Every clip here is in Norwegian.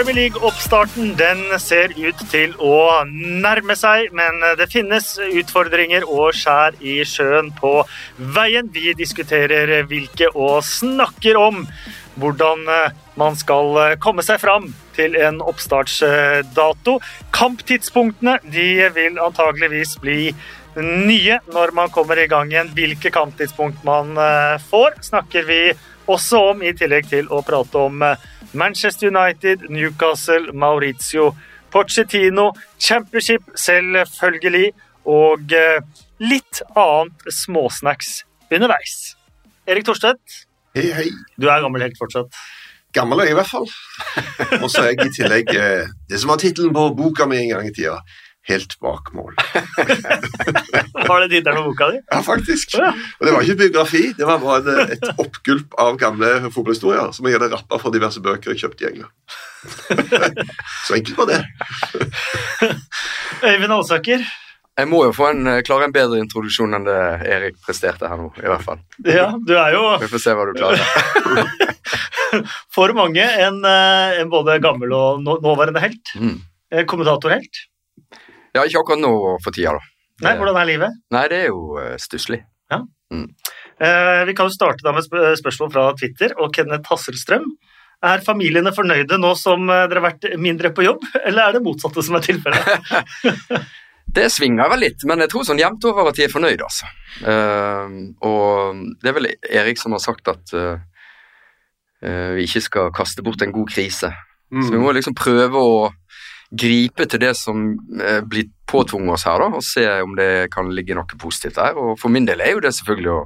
Premier League-oppstarten den ser ut til å nærme seg, men det finnes utfordringer og skjær i sjøen på veien. Vi diskuterer hvilke og snakker om hvordan man skal komme seg fram til en oppstartsdato. Kamptidspunktene de vil antageligvis bli nye når man kommer i gang igjen. Hvilke kamptidspunkt man får, snakker vi også om, i tillegg til å prate om Manchester United, Newcastle, Maurizio Pochettino, Championship selvfølgelig, og eh, litt annet småsnacks underveis. Erik Thorstvedt, Hei, hei. du er gammel helt fortsatt. Gammel er jeg i hvert fall. Og så er jeg i tillegg eh, det som var tittelen på boka mi en gang i tida. Helt bak mål. Var det tittelen på boka di? Ja, faktisk. Ja. Og det var ikke biografi, det var bare et, et oppgulp av gamle fotballhistorier som jeg hadde rappa fra diverse bøker jeg kjøpte i England. Så enkelt var det. Øyvind Alsaker, Jeg må jo få en, eh, klare en bedre introduksjon enn det Erik presterte her nå, i hvert fall. ja, du er jo Vi får se hva du klarer. for mange en, eh, en både gammel og nåværende helt. Mm. Eh, Kommentatorhelt. Ja, ikke akkurat nå for tida, da. Nei, hvordan er livet? Nei, det er jo uh, stusslig. Eh, Vi kan jo starte da med sp- spørsmål fra Twitter og Kenneth Hasselstrøm. Er familiene fornøyde nå som eh, dere har vært mindre på jobb, eller er det motsatte som er tilfellet? Det svinger vel litt, men jeg tror sånn jevnt over at de er fornøyde, altså. Uh, og det er vel Erik som har sagt at eh, eh, vi ikke skal kaste bort en god krise. Så vi Mm. må liksom prøve å gripe til det som eh, blir påtvunget oss her, da, og se om det kan ligge noe positivt der. Og for min del er jo det selvfølgelig å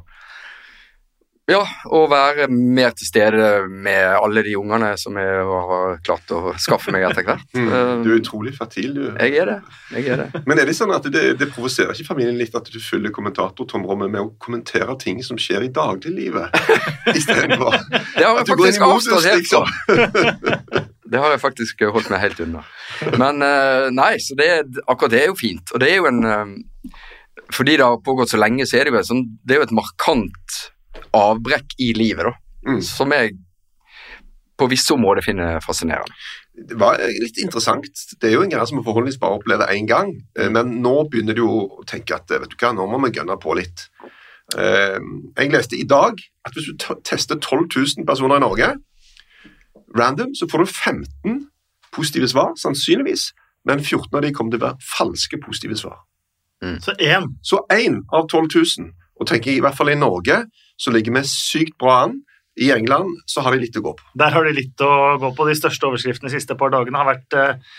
ja, å være mer til stede med alle de ungene som jeg har klart å skaffe meg etter hvert. Mm. Eh, Du er utrolig fertil, du. Jeg er det. Jeg er det. Men er det sånn at det, det provoserer ikke familien litt at du fyller kommentatortomrommet med å kommentere ting som skjer i dagliglivet, istedenfor Det har at jeg du går inn faktisk i avstått helt liksom? fra. Det har jeg faktisk holdt meg helt unna. Men eh, nei, så det, akkurat det er jo fint. Og det er jo en eh, Fordi det har pågått så lenge, så er det jo, sånn, det er jo et markant avbrekk i livet, da. Mm. Som jeg på visse områder finner fascinerende. Det var litt interessant. Det er jo en greie som vi forhåpentligvis bare opplever én gang. eh, Men nå begynner du jo å tenke at vet du hva, nå må vi gønne på litt. Jeg leste i dag at hvis du tester 12 000 personer i Norge random, så får du 15 positive svar, sannsynligvis. Men 14 av de kommer til å være falske positive svar. Så én. Så én av 12 000. Og tenker jeg, i hvert fall i Norge så ligger vi sykt bra an. I England så har vi litt å gå på. Der har de litt å gå på. De største overskriftene de siste par dagene har vært uh,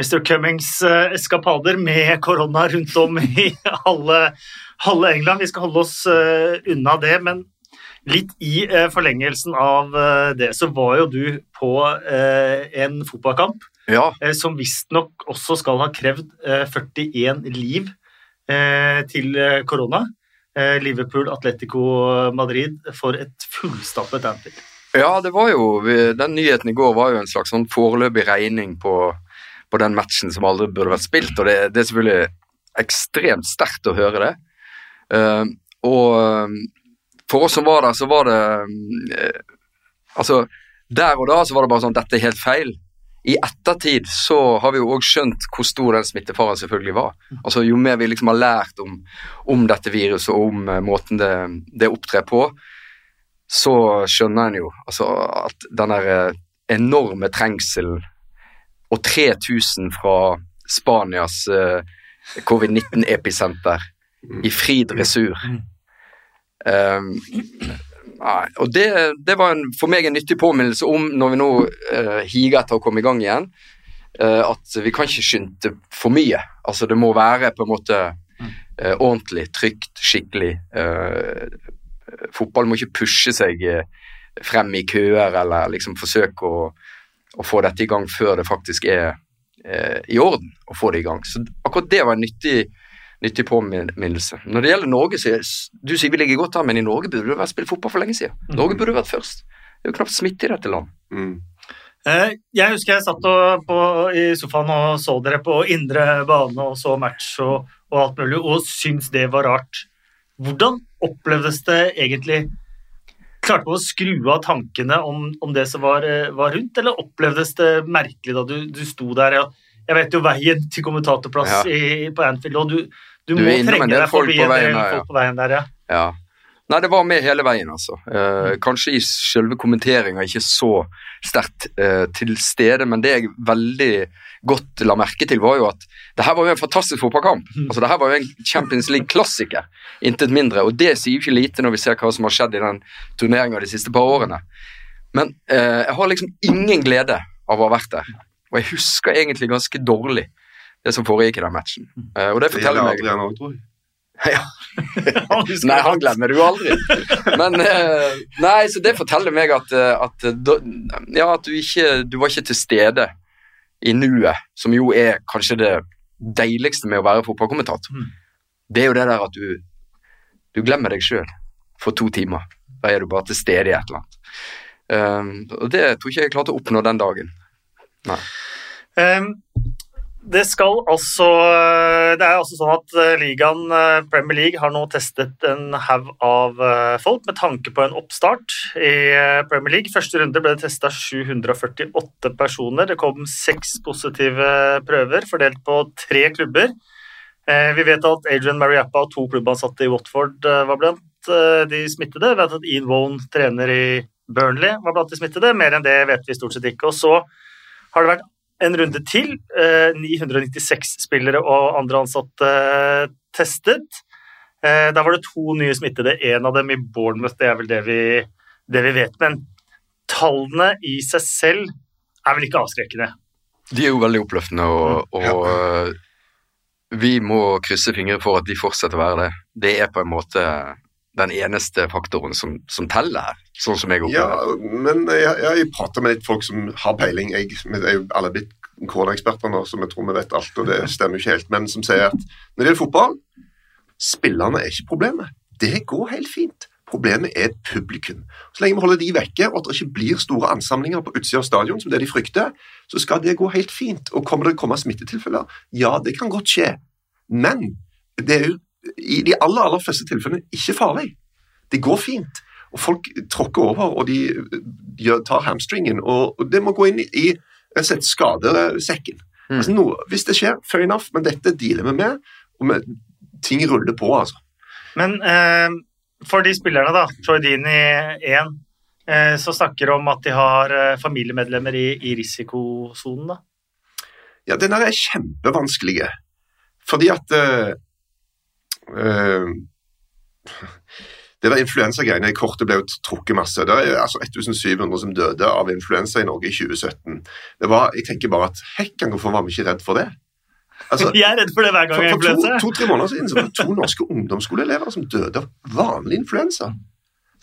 Mr. Cummings uh, eskapader med korona rundt om i halve, halve England. Vi skal holde oss uh, unna det, men litt i eh, forlengelsen av eh, det, så var jo du på eh, en fotballkamp Ja, som visstnok også skal ha krevd eh, 41 liv til korona. Liverpool, Atletico Madrid for et fullstappet Anfield. ja det var jo Den nyheten i går var jo en slags sånn foreløpig regning på, på den matchen som aldri burde vært spilt, og det, det er selvfølgelig ekstremt sterkt å høre det. Eh, og for oss som var der, så var det eh, Altså, der og da så var det bare sånn dette er helt feil. I ettertid så har vi jo òg skjønt hvor stor den smittefaren selvfølgelig var. Altså Jo mer vi liksom har lært om, om dette viruset og om eh, måten det, det opptrer på, så skjønner en jo altså, at den der eh, enorme trengselen og 3000 fra Spanias eh, covid-19-episenter i fri dressur Mm. Um, nei, og det, det var en, for meg en nyttig påminnelse om, når vi nå uh, higer etter å komme i gang igjen, uh, at vi kan ikke skynde for mye. Altså Det må være på en måte uh, ordentlig, trygt, skikkelig. Fotball må ikke pushe seg frem i køer eller liksom forsøke å, å få dette i gang før det faktisk er i orden å få det i gang. Så akkurat det var en nyttig, nyttig påminnelse. Når det gjelder Norge, så du sier vi ligger godt an, men i Norge burde det vært spilt fotball for lenge siden. Norge burde vært først. Det er jo knapt smitte i dette land. Mm. Eh, Jeg husker jeg satt og, på, i sofaen og så dere på indre bane og så match og, og alt mulig, og syntes det var rart. Hvordan opplevdes det egentlig klarte man å skru av tankene om, om det som var, eh, var, rundt, eller opplevdes det merkelig da du, du sto der? og Jeg vet jo veien til kommentatorplass ja. i, på Anfield, og du, du, du må trenge deg forbi en del folk på veien der, ja. ja. Nei, det var med hele veien, altså. Eh, kanskje i selve kommenteringa ikke så sterkt eh, til stede, men det jeg veldig godt la merke til, var jo at det her var jo en fantastisk fotballkamp. Mm. Altså, det her var jo en Champions League-klassiker, intet mindre. Og det sier jo ikke lite når vi ser hva som har skjedd i den turneringa de siste par årene. Men eh, jeg har liksom ingen glede av å ha vært der. Og jeg husker egentlig ganske dårlig det som foregikk i den matchen. Eh, og det forteller meg Adrian også, tror jeg. Ja. nei, han glemmer du aldri. Men uh, Nei, så det forteller meg at, eh, at, ja, at du ikke Du var ikke til stede i nuet, som jo er kanskje det deiligste med å være fotballkommentator. Mm. Det er jo det der at du du glemmer deg sjøl for to timer. Da er du bare til stede i et eller annet. Um, og det tror ikke jeg klarte å oppnå den dagen. Um, det skal altså Det er altså sånn at eh, ligaen, eh, Premier League, har nå testet en haug av eh, folk med tanke på en oppstart i Premier League. Første runde ble det testa 748 personer. Det kom seks positive prøver fordelt på tre klubber. Vi vet at Adrian Mariappa og to klubbansatte i Watford var blant de smittede. Vi vet at Ian Wone, trener i Burnley, var blant de smittede. Mer enn det vet vi stort sett ikke. Og så har det vært en runde til. 996 eh, spillere og andre ansatte eh, testet. Der da var det to nye smittede, én av dem i Bournemouth. Det er vel det vi, det vi, vet. Men tallene i seg selv er vel ikke avskrekkende? De er jo veldig oppløftende, og, mm. og ja. vi må krysse fingre for at de fortsetter å være det. Det er på en måte den eneste faktoren som, som teller her, sånn som jeg opplever Ja, men jeg, jeg prater med litt folk som har peiling. Jeg, jeg er jo alle blitt koronaeksperter nå, så vi tror vi vet alt, og det stemmer jo ikke helt. Men som sier at når det gjelder fotball, spillerne er ikke problemet. Det går helt fint. Problemet er publikum. Så lenge vi holder de vekke, og at det ikke blir store ansamlinger på utsida av stadion, som det de frykter, så skal det gå helt fint. Og kommer det å komme smittetilfeller? Ja, det kan godt skje. Men det er jo i de aller, aller fleste tilfellene ikke farlig. Det går fint. Og folk tråkker over, og de, gjør, tar hamstringen. Og, det må gå inn i sett skadesekken. Mm. Altså noe, hvis det skjer, fair enough, men dette dealer vi med, og med, ting ruller på, altså. Men eh, for de spillerne, da, Troy Dini 1, eh, så snakker om at de har eh, familiemedlemmer i, i risikosonen, da? Ja, den er kjempevanskelig. Fordi at eh, Eh, det der influensagreiene i kortet ble jo trukket masse. Det er altså 1700 som døde av influensa i Norge i 2017. Det var, Jeg tenker bare at hekken, hvorfor var vi ikke redd for det? Altså, jeg er redd for det hver gang jeg influensa. For to-tre to, måneder siden så var det to norske ungdomsskoleelever som døde av vanlig influensa.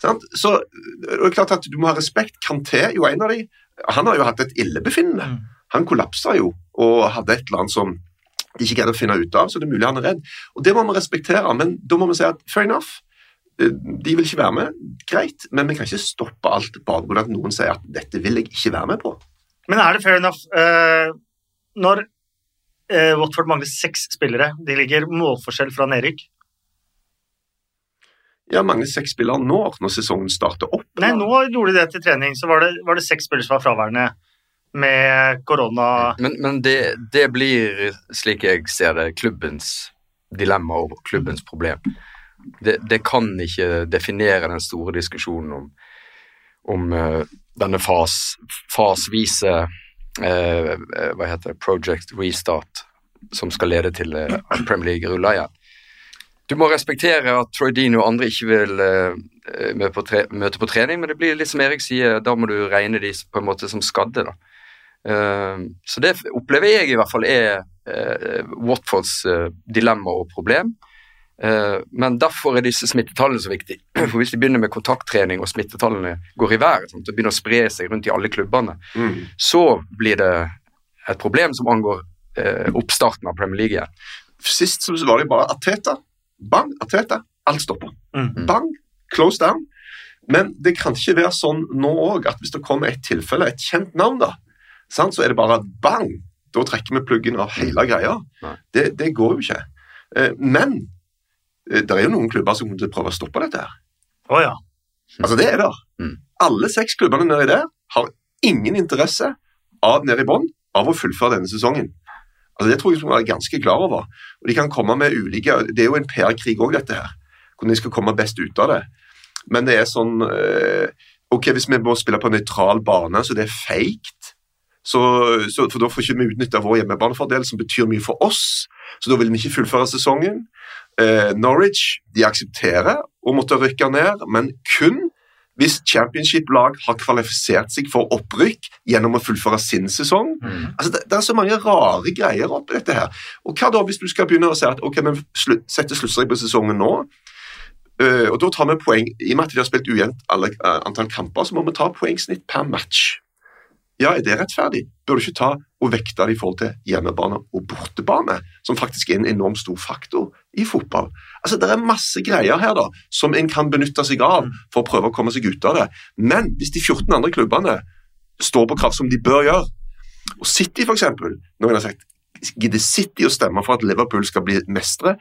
Sant? Så det er klart at Du må ha respekt. Kanté, jo en av de, han har jo hatt et illebefinnende. Mm. Han kollapsa jo og hadde et eller annet som de ikke greide å finne ut av, så det er mulig han er redd. Og Det må vi respektere, men da må vi si at fair enough. Eh, de vil ikke være med, greit, men vi kan ikke stoppe alt bare fordi noen sier at dette vil jeg ikke være med på. Men er det fair enough uh, når uh, Watford mangler seks spillere? De ligger målforskjell fra nedrykk. Ja, mange seks spillere nå, når sesongen starter opp. Nei, nå gjorde de det til trening, så var det, var det seks spillere som var fraværende med korona. Men, men det, det, blir, slik jeg ser det, klubbens dilemma og klubbens problem. Det, det kan ikke definere den store diskusjonen om, om uh, denne fas, fasvise uh, Hva heter det Project Restart, som skal lede til uh, Premier League ruller igjen. Du må respektere at Troy Dino og andre ikke vil møte på, møte på trening, men det blir litt som Erik sier, da må du regne de på en måte som skadde. da. Eh, så det opplever jeg i hvert fall er eh, Watfords eh, dilemma og problem. Men derfor er disse smittetallene så viktige. For Hvis de begynner med kontakttrening og smittetallene går i været og begynner å spre seg rundt i alle klubbene, mm. så blir det et problem som angår oppstarten av Premier League igjen. Sist så var det bare Ateta. Bang, Ateta. Alt stopper. Mm. Bang, close down. Men det kan ikke være sånn nå òg at hvis det kommer et tilfelle, et kjent navn, da, så er det bare bang! Da trekker vi pluggen av hele greia. Det, det, går jo ikke. Eh, men eh, det er jo noen klubber som kommer til å prøve å stoppe dette. her. Oh, ja. Altså, det er der. Mm. Alle seks klubbene nedi der har ingen interesse av nede i bånn av å fullføre denne sesongen. Altså, Det tror jeg de må være ganske klar over. Og de kan komme med ulike, Det er jo en PR-krig òg, dette her. Hvordan de skal komme best ut av det. Men det er sånn eh, Ok, hvis vi må spille på en nøytral bane, så det er feigt, så, så, for da får ikke vi utnytta vår hjemmebanefordel, som betyr mye for oss. Så da vil vi ikke fullføre sesongen. Eh, Norwich de aksepterer å måtte rykke ned, men kun hvis championship-lag har kvalifisert seg for opprykk gjennom å fullføre sin sesong. Mm. Altså, det, det er så mange rare greier oppi dette her. Og hva da hvis du skal begynne å si at ok, men slutt, setter sluttstrek på sesongen nå? Uh, og da tar vi poeng, I og med at de har spilt ujevnt eh, antall kamper, så må vi ta poengsnitt per match. Ja, er det rettferdig? Bør du ikke ta og vekte det i forhold til hjemmebane og bortebane, som faktisk er en enormt stor faktor i fotball? Altså, Det er masse greier her da, som en kan benytte seg av for å prøve å komme seg ut av det. Men hvis de 14 andre klubbene står på krav som de bør gjøre, og City f.eks. Noen har sagt gidder City å stemme for at Liverpool skal bli mestere?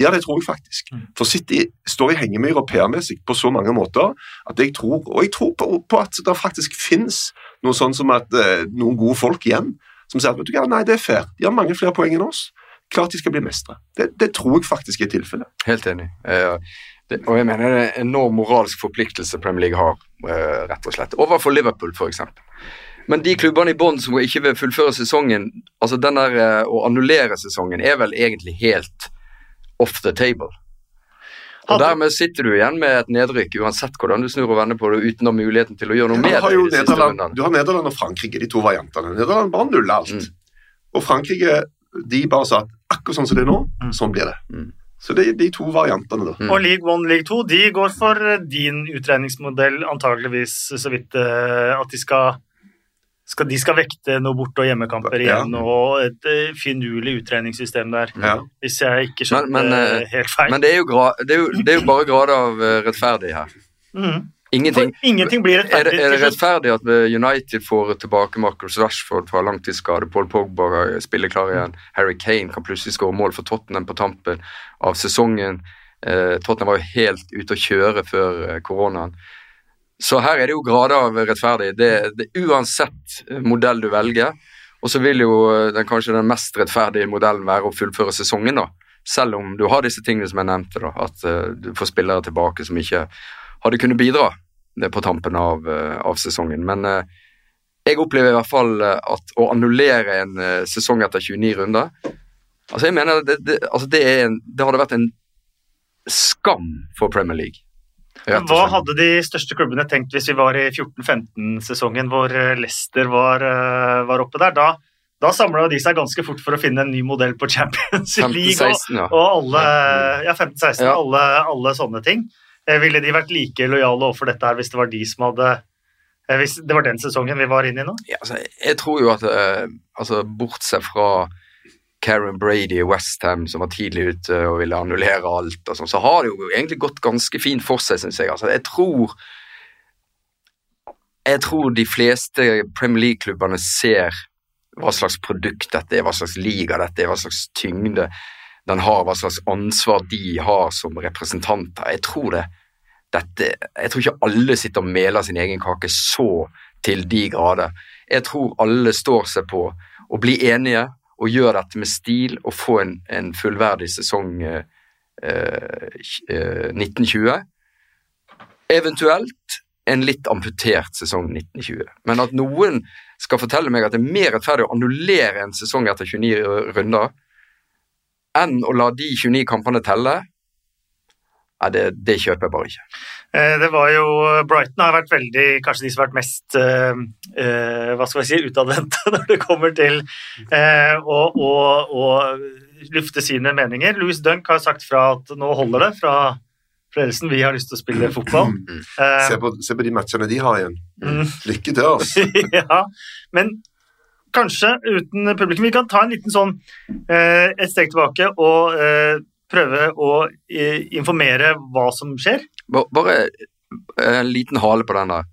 Ja, det tror jeg faktisk. For City står i hengemyra PR-messig på så mange måter at jeg tror, og jeg tror på, på at det faktisk finnes noe sånn som at eh, noen gode folk igjen som sier at vet du hva, nei, det er fair. De har mange flere poeng enn oss. Klart de skal bli mestere. Det, det tror jeg faktisk er tilfellet. Helt enig. Eh, det, og jeg mener det er en enorm moralsk forpliktelse Premier League har, eh, rett og slett. Overfor Liverpool, f.eks. Men de klubbene i bånn som ikke vil fullføre sesongen, altså den der eh, å annullere sesongen, er vel egentlig helt off the table. Og Dermed sitter du igjen med et nedrykk, uansett hvordan du snur og vender på det, uten å ha muligheten til å gjøre noe Du med har det. i de siste rundene. du har Nederland og Frankrike, de to variantene. Nederland bare nuller alt. Mm. Og Frankrike de bare sa at akkurat sånn som det er nå, Mm. sånn blir det. Mm. Så det er de to variantene, da. Mm. Og League one, League two, de går for eh, din utregningsmodell, antageligvis så vidt eh, at de skal, skal De skal vekte noe borte- og hjemmekamper Ja. igjen, og et eh, finurlig utregningssystem der. Ja. Hvis jeg ikke skjønte Men- men, eh, helt feil. Men det er, jo gra det, er jo, det er jo bare grader av eh, rettferdig her. Mm. Ingenting. Ingenting blir Er det, rettferdig. er det rettferdig at United får tilbake Marcus Rashford fra langtidsskade, Paul Pogba spiller klar igjen, Harry Kane kan plutselig skåre mål for Tottenham på tampen av sesongen. Tottenham var jo helt ute å kjøre før koronaen. Så her er det jo grader av rettferdig. Det, det Uansett eh, modell du velger. Og så vil jo eh, den, kanskje den mest rettferdige modellen være å fullføre sesongen, da. Selv om du har disse tingene som jeg nevnte, da. At uh, du får spillere tilbake som ikke hadde kunnet bidra på tampen av, uh, av sesongen. Men uh, jeg opplever i hvert fall at å annullere en sesong etter 29 runder Altså jeg mener det, det, altså det, en, det hadde vært en skam for Premier League. Hva hadde de største klubbene tenkt hvis vi var i 14-15-sesongen, hvor eh, Leicester var, eh, var oppe der? Da, da samla de seg ganske fort for å finne en ny modell på Champions League. Og, ja. og alle, ja, 15-16, Ja. alle, alle sånne ting. Eh, Ville de vært like lojale overfor dette her hvis det var de som hadde Hvis det var den sesongen vi var inne i nå? ja, altså, jeg tror jo at altså, Bortsett fra Karen Brady i Westham, som var tidlig ute og ville annullere alt, og sånn, så har det jo egentlig gått ganske fint for seg, syns jeg. Altså, jeg tror Jeg tror de fleste Premier League-klubbene ser hva slags produkt dette er, hva slags liga dette er, hva slags tyngde den har, hva slags ansvar de har som representanter. Jeg tror det. Dette, jeg tror ikke alle sitter og meler sin egen kake så til de grader. Jeg tror alle står seg på å bli enige og gjøre dette med stil og få en, en fullverdig sesong eh, eh, 1920. Eventuelt en litt amputert sesong 1920. Men at noen skal fortelle meg at det er mer rettferdig å annullere en sesong etter 29 runder enn å la de 29 kampene telle, ja, det, det kjøper jeg bare ikke. Eh, Det var jo Brighton har vært veldig Kanskje de som har vært mest eh, eh, hva skal jeg si, utadvendte når det kommer til uh, å, å, å lufte sine meninger. Louis Dunk har sagt fra at nå holder det fra Frelsen. Vi har lyst til å spille fotball. Uh, Se på, se på de matchene de har igjen. mm. Lykke til, oss. ja, men kanskje uten publikum. Vi kan ta en liten sånn eh, et steg tilbake og eh, prøve å eh, informere hva som skjer. Bare en liten hale på den der,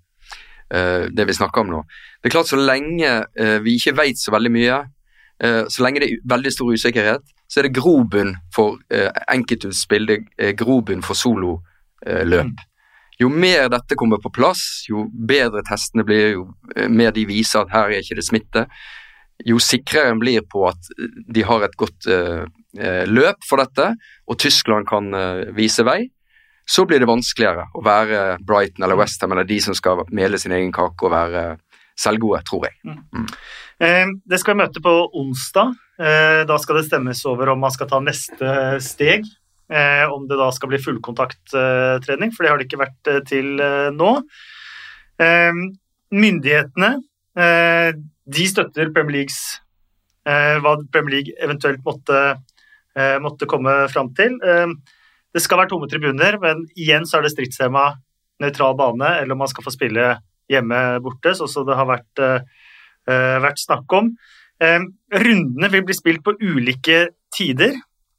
eh, det vi snakker om nå. Det er klart Så lenge eh, vi ikke vet så veldig mye, eh, så lenge det er veldig stor usikkerhet, så er det grobunn for enkeltutspill, det er grobunn for sololøp. jo mer dette kommer på plass, jo bedre testene blir, jo eh, mer de viser at her er ikke det smitte, jo sikrere en blir på at de har et godt uh, løp for dette, og Tyskland kan uh, vise vei, så blir det vanskeligere å være Brighton eller Westham eller de som skal mele sin egen kake og være selvgode, tror jeg. Mm. Mm. Eh, det skal vi møte på onsdag. Eh, da skal det stemmes over om man skal ta neste steg Eh, om det da skal bli fullkontakttrening, for det har det ikke vært til nå. Myndighetene de støtter Premier Leagues hva Premier League eventuelt måtte, måtte komme fram til. Det skal være tomme tribuner, men igjen så er det stridstema nøytral bane, eller om man skal få spille hjemme borte, sånn som det har vært, vært snakk om. Rundene vil bli spilt på ulike tider.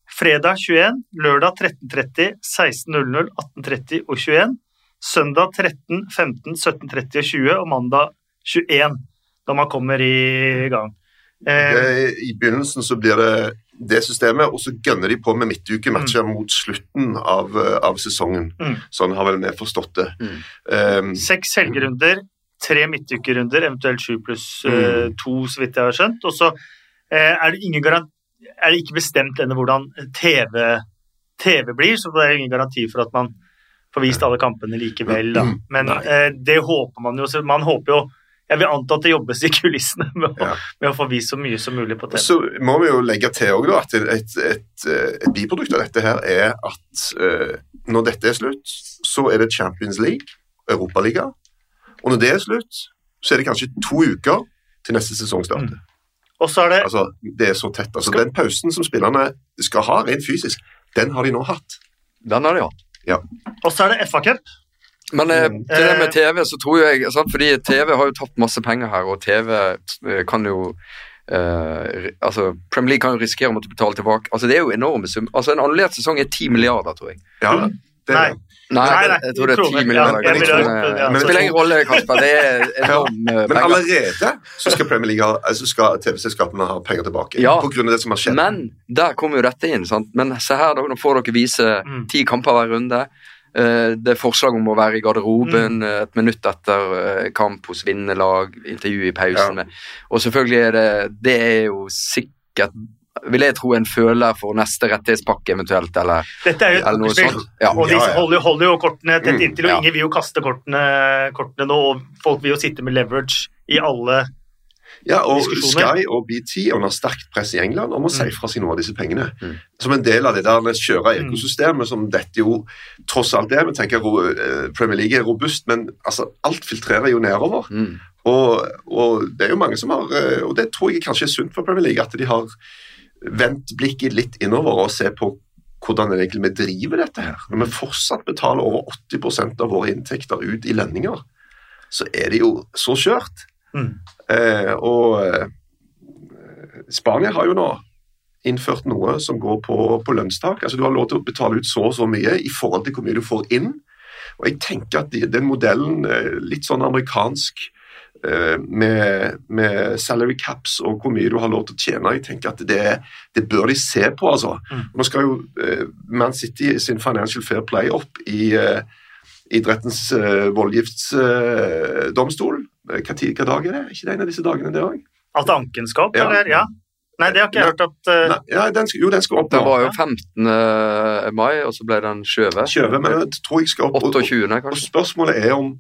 Fredag 21, lørdag 13.30, 16.00, 18.30 og 21. Søndag 13, 15, 17.30 og 20, og mandag 21, da man kommer i gang. Eh, I begynnelsen så blir det det systemet, og så gønner de på med midtukematcher mm. mot slutten av, av sesongen. Mm. Sånn har vel vi forstått det. Mm. Um, Seks helgerunder, tre midtukerunder, eventuelt sju pluss uh, to, så vidt jeg har skjønt. Og så uh, er det ingen garanti er det ikke bestemt ennå hvordan TV, TV, blir, så det er ingen garanti for at man får vist alle kampene likevel. Da. Men uh, det håper man jo. Man håper jo jeg vil anta at det jobbes i kulissene med, ja. med, å få vist så mye som mulig på TV. Så må vi jo legge til også, da, at et, et, et, biprodukt av dette her er at uh, når dette er slutt, så er det Champions League, Europaliga. Og når det er slutt, så er det kanskje to uker til neste sesongstart. Mm. Og så er det Altså, det er så tett. Altså, Den pausen som spillerne skal ha rent fysisk, den har de nå hatt. Den har de hatt. Ja. Og så er det FA-cup. Men eh, mm. til det med TV, så tror jeg sant, Fordi TV har jo tapt masse penger her, og TV eh, kan jo eh, altså Premier League kan jo risikere å måtte betale tilbake. altså Det er jo enorme summer. Altså En annullert sesong er ti milliarder, tror jeg. Ja, det, Nei. Nei, nei, nei, jeg tror det er ti millioner. Ja, ja, men det spiller ingen rolle, Kasper. Det er enorm ja, Men allerede så skal Premier League ha, altså skal TV-selskapene ha penger tilbake. Ja, på grunn av det som har skjedd. Men der kommer jo dette inn. sant? Men se her, da, nå får dere vise mm. ti kamper hver runde. Eh, det er forslag om å være i garderoben mm. Eh, et minutt etter eh, kamp hos vinnerlag, intervju i pausen. Ja. Og selvfølgelig er det Det er jo sikkert vil jeg tro en føler for neste rettighetspakke eventuelt, eller, Dette er jo eller noe sånt. Ja. Og de holder, holder, jo kortene tett mm, inntil, og mm, ja. ingen vil jo kaste kortene, kortene, nå, og folk vil jo sitte med leverage i alle ja, og Sky og BT er under sterkt press i England om å si mm. fra seg noe av disse pengene. Mm. Som en del av det der skjøre ekosystemet som dette jo tross alt er. Vi tenker eh, Premier League er robust, men altså, alt filtrerer jo nedover. Mm. Og, og, det er jo mange som har eh, Og det tror jeg kanskje er sunt for Premier League, at de har vendt blikket litt innover og ser på hvordan egentlig vi driver dette her. Når vi fortsatt betaler over 80% av våre inntekter ut i lønninger, så er det jo så skjørt. Mm. Eh, og eh, Spania har jo nå innført noe som går på, på, lønnstak. Altså Du har lov til å betale ut så og så mye i forhold til hvor mye du får inn. Og jeg tenker at den modellen, eh, litt sånn amerikansk med, med, salary caps og hvor mye du har lov til å tjene. Jeg tenker at Det, det bør de se på. altså. Mm. Nå skal jo Man City sin Financial Fair Play opp i idrettens voldgiftsdomstol. Uh, hva, hva dag er det? Ikke det en av disse dagene, det òg? At anken skal opp, ja. eller? Ja. Nei, det har ikke jeg hørt at uh... Nei, ja, den Jo, den skal opp. Den var jo 15. mai, og så ble den skjøvet. Skjøvet, men jeg tror jeg skal opp. 28. kanskje. Og spørsmålet er om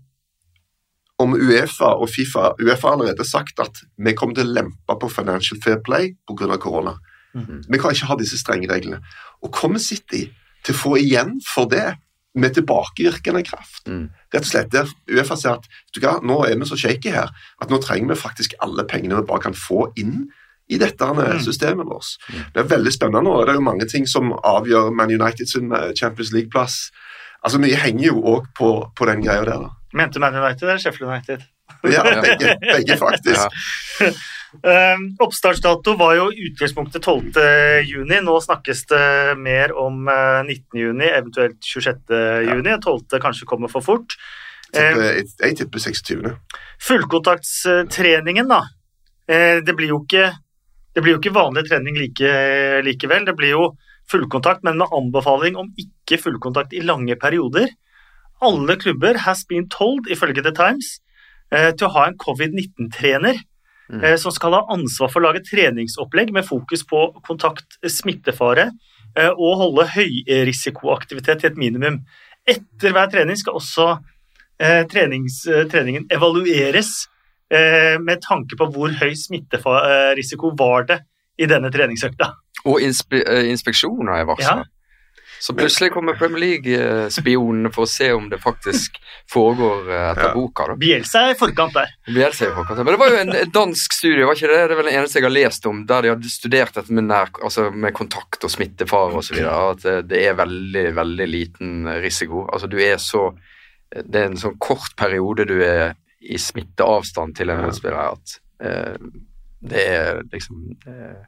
om Uefa og Fifa Uefa har allerede sagt at vi kommer til å lempe på Financial Fair Play pga. korona. Mm -hmm. Vi kan ikke ha disse strenge reglene. Og kommer City til å få igjen for det med tilbakevirkende kraft? Mm. Rett og slett der Uefa sier at hva, nå er vi så shaky her at nå trenger vi faktisk alle pengene vi bare kan få inn i dette mm. systemet vårt. Mm. Det er veldig spennende, og det er jo mange ting som avgjør Man United sin eh, Champions League-plass. Altså, Mye henger jo òg på, på den greia der. da. Mente Man United eller Sheffield United? ja, begge, begge faktisk. Ja. Um, oppstartsdato var jo utgangspunktet 12.6. Nå snakkes det mer om 19.6, uh, eventuelt 26.6. Ja. 12. kanskje kommer for fort. Um, jeg tipper 26. Fullkontaktstreningen, da. Uh, det blir jo ikke, det blir jo ikke vanlig trening like, likevel. Det blir jo fullkontakt, men med anbefaling om ikke fullkontakt i lange perioder. alle klubber has been told, ifølge The Times, eh, til å ha en covid-19-trener Mm. eh, som skal ha ansvar for å lage treningsopplegg med fokus på kontakt, smittefare eh, og holde høyrisikoaktivitet til et minimum. Etter hver trening skal også eh, trenings, eh, treningen evalueres eh, med tanke på hvor høy smitterisiko var det i denne treningsøkta. Og inspe eh, inspeksjoner er varsla. Ja. Så plutselig kommer Premier League-spionene for å se om det faktisk foregår eh, etter Ja. boka. da. Bielsa er i forkant der. Bielsa i forkant. Men det var jo en, en dansk studie, var ikke det? Det er vel det eneste jeg har lest om, der de hadde studert dette med, nær, altså med kontakt og smittefare osv. At det, det er veldig, veldig liten risiko. Altså du er så Det er en sånn kort periode du er i smitteavstand til en spiller, at eh, det er liksom eh,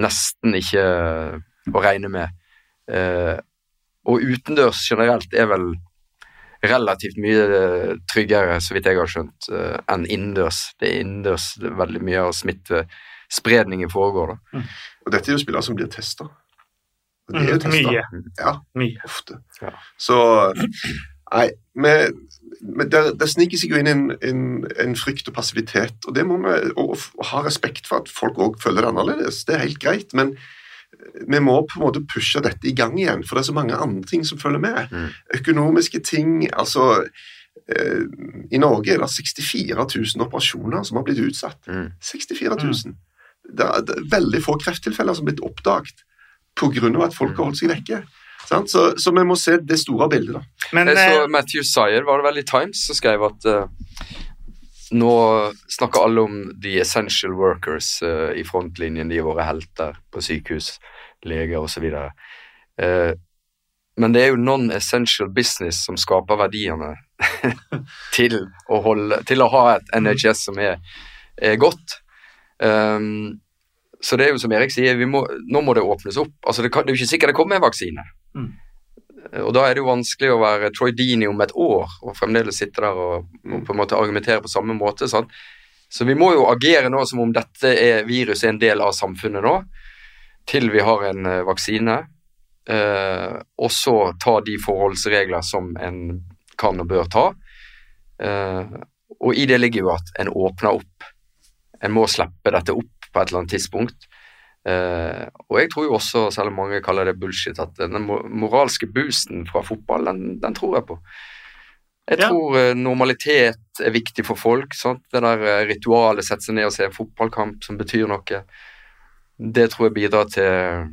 nesten ikke å regne med. Eh, og utendørs generelt er vel relativt mye eh, tryggere, så vidt jeg har skjønt, eh, enn innendørs. Det er innendørs veldig mye av smittespredningen foregår. da. Og dette er jo spillere som blir testa. Det er jo Mm, testa. Mye. Ja, Mye. ofte. Ja. Så Nei, men, men der, der sniker seg jo inn en, en, en frykt og passivitet, og det må vi og, og ha respekt for at folk òg føler det annerledes. Det er helt greit, men vi må på en måte pushe dette i gang igjen, for det er så mange andre ting som følger med. Mm. Økonomiske ting, altså eh, I Norge er det 64 000 operasjoner som har blitt utsatt. Mm. 64 000. Det, er, det er veldig få krefttilfeller som har blitt oppdaget pga. at folk har holdt seg vekke. Så, så vi må se det store bildet. da. Men Jeg så eh, Matthew Sayer var det vel i Times, som skrev at eh, nå snakker alle om the essential workers uh, i frontlinjen, de er våre helter på sykehus, leger osv. Uh, men det er jo non-essential business som skaper verdiene til, å holde, til å ha et NHS som er, er godt. Um, så det er jo som Erik sier, vi må, nå må det åpnes opp. Altså det, kan, det er jo ikke sikkert det kommer en vaksine. Mm. Og da er det jo vanskelig å være Troy Deany om et år og fremdeles sitte der og, og på en måte argumentere på samme måte. Sant? Så vi må jo agere nå som om dette er, viruset er en del av samfunnet nå, til vi har en eh, vaksine. Eh, og så ta de forholdsregler som en kan og bør ta. Eh, og i det ligger jo at en åpner opp. En må slippe dette opp på et eller annet tidspunkt. Eh, og jeg tror jo også, selv om mange kaller det bullshit, at den moralske boosten fra fotball, den, den tror jeg på. Jeg Ja. tror eh, normalitet er viktig for folk. Sant? Det der eh, ritualet, sette seg ned og se en fotballkamp som betyr noe, det tror jeg bidrar til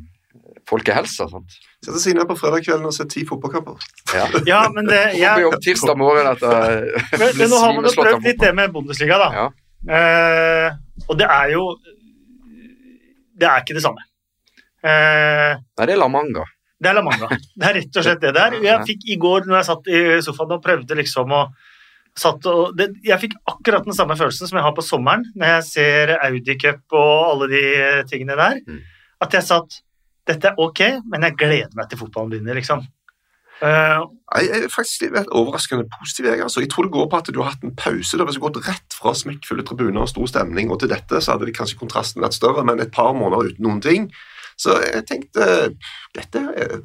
folkehelsa. Sant? Sette seg ned på fredag kvelden og se ti fotballkamper. Ja. ja, men det jeg, jobb tirsdag morgen etter men, men nå har man jo prøvd litt det med Bundesliga, da. Ja. Eh, og det er jo Det er ikke det samme. Eh, det er La Manga. det er La Manga. Det er rett og slett det der. Jeg fikk i går, når jeg satt i sofaen og prøvde liksom å satt og, det, Jeg fikk akkurat den samme følelsen som jeg har på sommeren når jeg ser Audi Cup og alle de tingene der. Mm. At jeg satt Dette er ok, men jeg gleder meg til fotballen begynner, liksom. Eh, Jeg er faktisk litt overraskende positiv. Jeg, altså. jeg tror det går på at du har hatt en pause. Det har gått rett fra smekkfulle tribuner og stor stemning, og til dette så hadde det kanskje kontrasten vært større, men et par måneder uten noen ting. Så jeg tenkte dette Jeg,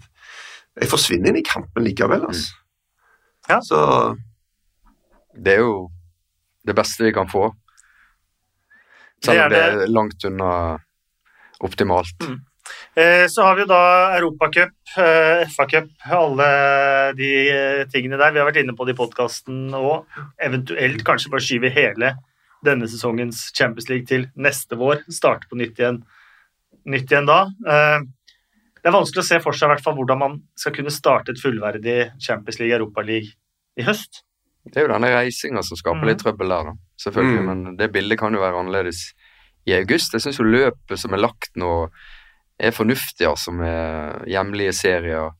Jeg forsvinner inn i kampen likevel, altså. Ja. Så Det er jo det beste vi kan få. Selv er om det det. er langt unna optimalt. Eh, Så har vi jo da Europacup, eh, FA-cup, alle de eh, tingene der. Vi har vært inne på det i podkasten og eventuelt kanskje bare skyve hele denne sesongens Champions League til neste vår. Starte på nytt igjen, nytt igjen da. Eh, Det er vanskelig å se for seg i hvert fall hvordan man skal kunne starte et fullverdig Champions League, Europaliga i høst. Det er jo denne reisinga som skaper litt trøbbel der, da. Selvfølgelig. Mm. Men det bildet kan jo være annerledes i august. Jeg syns jo løpet som er lagt nå, er fornuftig, altså, med hjemlige serier.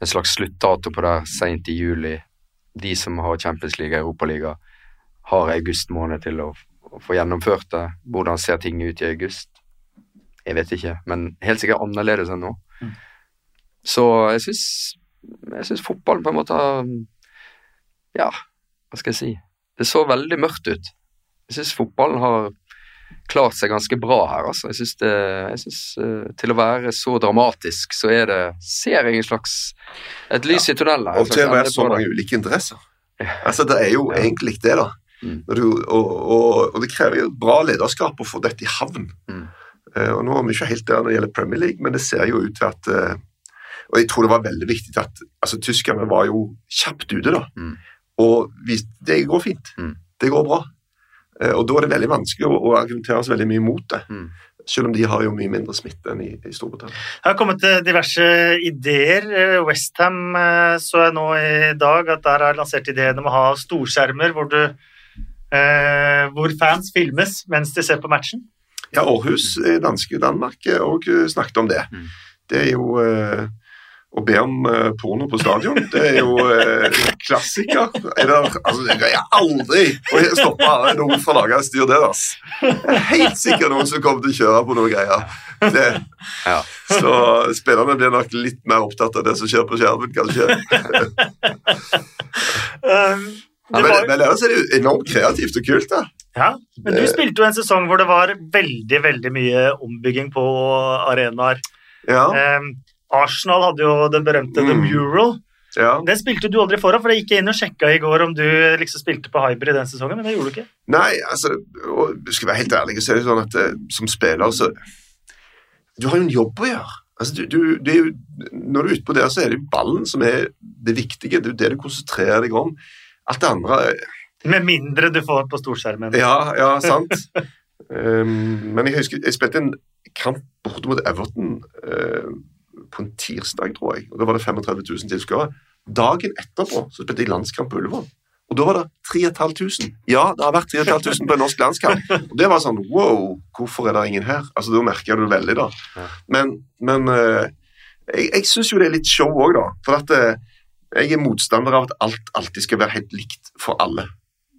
En slags sluttdato på det seint i juli. De som har Champions League og Europaliga, har august måned til å, å få gjennomført det. Hvordan ser ting ut i august? Jeg vet ikke, men helt sikkert annerledes enn nå. Mm. Så jeg syns jeg syns fotballen på en måte har Ja, hva skal jeg si? Det så veldig mørkt ut. Jeg syns fotballen har klart seg ganske bra her, altså. Jeg syns, det, jeg synes eh, til å være så dramatisk, så er det Ser jeg en slags et lys i tunnelen. her, Og til å være så mange ulike interesser. Ja. Altså, det er jo Ja. egentlig det, da. Mm. Du, og, og, og det krever jo bra lederskap å få dette i havn. Mm. Uh, og Nå er vi ikke helt der når det gjelder Premier League, men det ser jo ut til at uh, Og jeg tror det var veldig viktig at altså Tyskerne var jo kjapt ute, da. Mm. Og vi, det går fint. Mm. Det går bra. Eh, og da er det veldig vanskelig å, å argumentere så veldig mye mot det. Mm. Selv om de har jo mye mindre smitte enn i, i Storbritannia. Det har kommet eh, diverse ideer. Westham så jeg nå i dag at der har lansert ideen om å ha storskjermer hvor, du, eh, hvor fans filmes mens de ser på matchen. Ja, Århus, eh, danske Danmark, òg snakket om det. Mm. Det er jo eh, å be om uh, porno på stadion. Det er jo uh, en klassiker. Er det, altså, jeg greier aldri å stoppe noen fra å og styr det. Ass. Jeg er helt sikkert noen som kommer til å kjøre på noen greier. Det, Ja. så spillerne blir nok litt mer opptatt av det som skjer på skjermen, kanskje. um, Ja, det men, men ellers er det jo enormt kreativt og kult. da. ja, men du spilte jo en sesong hvor det var veldig, veldig mye ombygging på arenaer. Ja, Eh, Arsenal hadde jo den berømte The Mm. Mural. ja. Den spilte du aldri foran, for jeg gikk inn og sjekka i går om du liksom spilte på Hybrid den sesongen, men det gjorde du ikke. Nei, altså, og skal være helt ærlig, så er det sånn at eh, som spiller, så Du har jo en jobb å gjøre. Altså, du, du, det er jo, når du er ute på der, så er det jo ballen som er det viktige. Det er jo det du konsentrerer deg om. Alt det andre Med mindre du får på storskjermen. Ja, ja, sant. um, men jeg husker jeg spilte en kamp borte mot Everton eh, på en tirsdag, tror jeg. og Da var det 35 000 tilskuere. Dagen etterpå så spilte jeg landskamp på Ullevål. Og da var det 3500. Ja, det har vært 3500 på en norsk landskamp. Og det var sånn wow, hvorfor er det ingen her? Altså, Da merker du det veldig, da. Men, men eh, jeg, jeg syns jo det er litt show òg, da. For at eh, jeg er motstander av at alt alltid skal være helt likt for alle.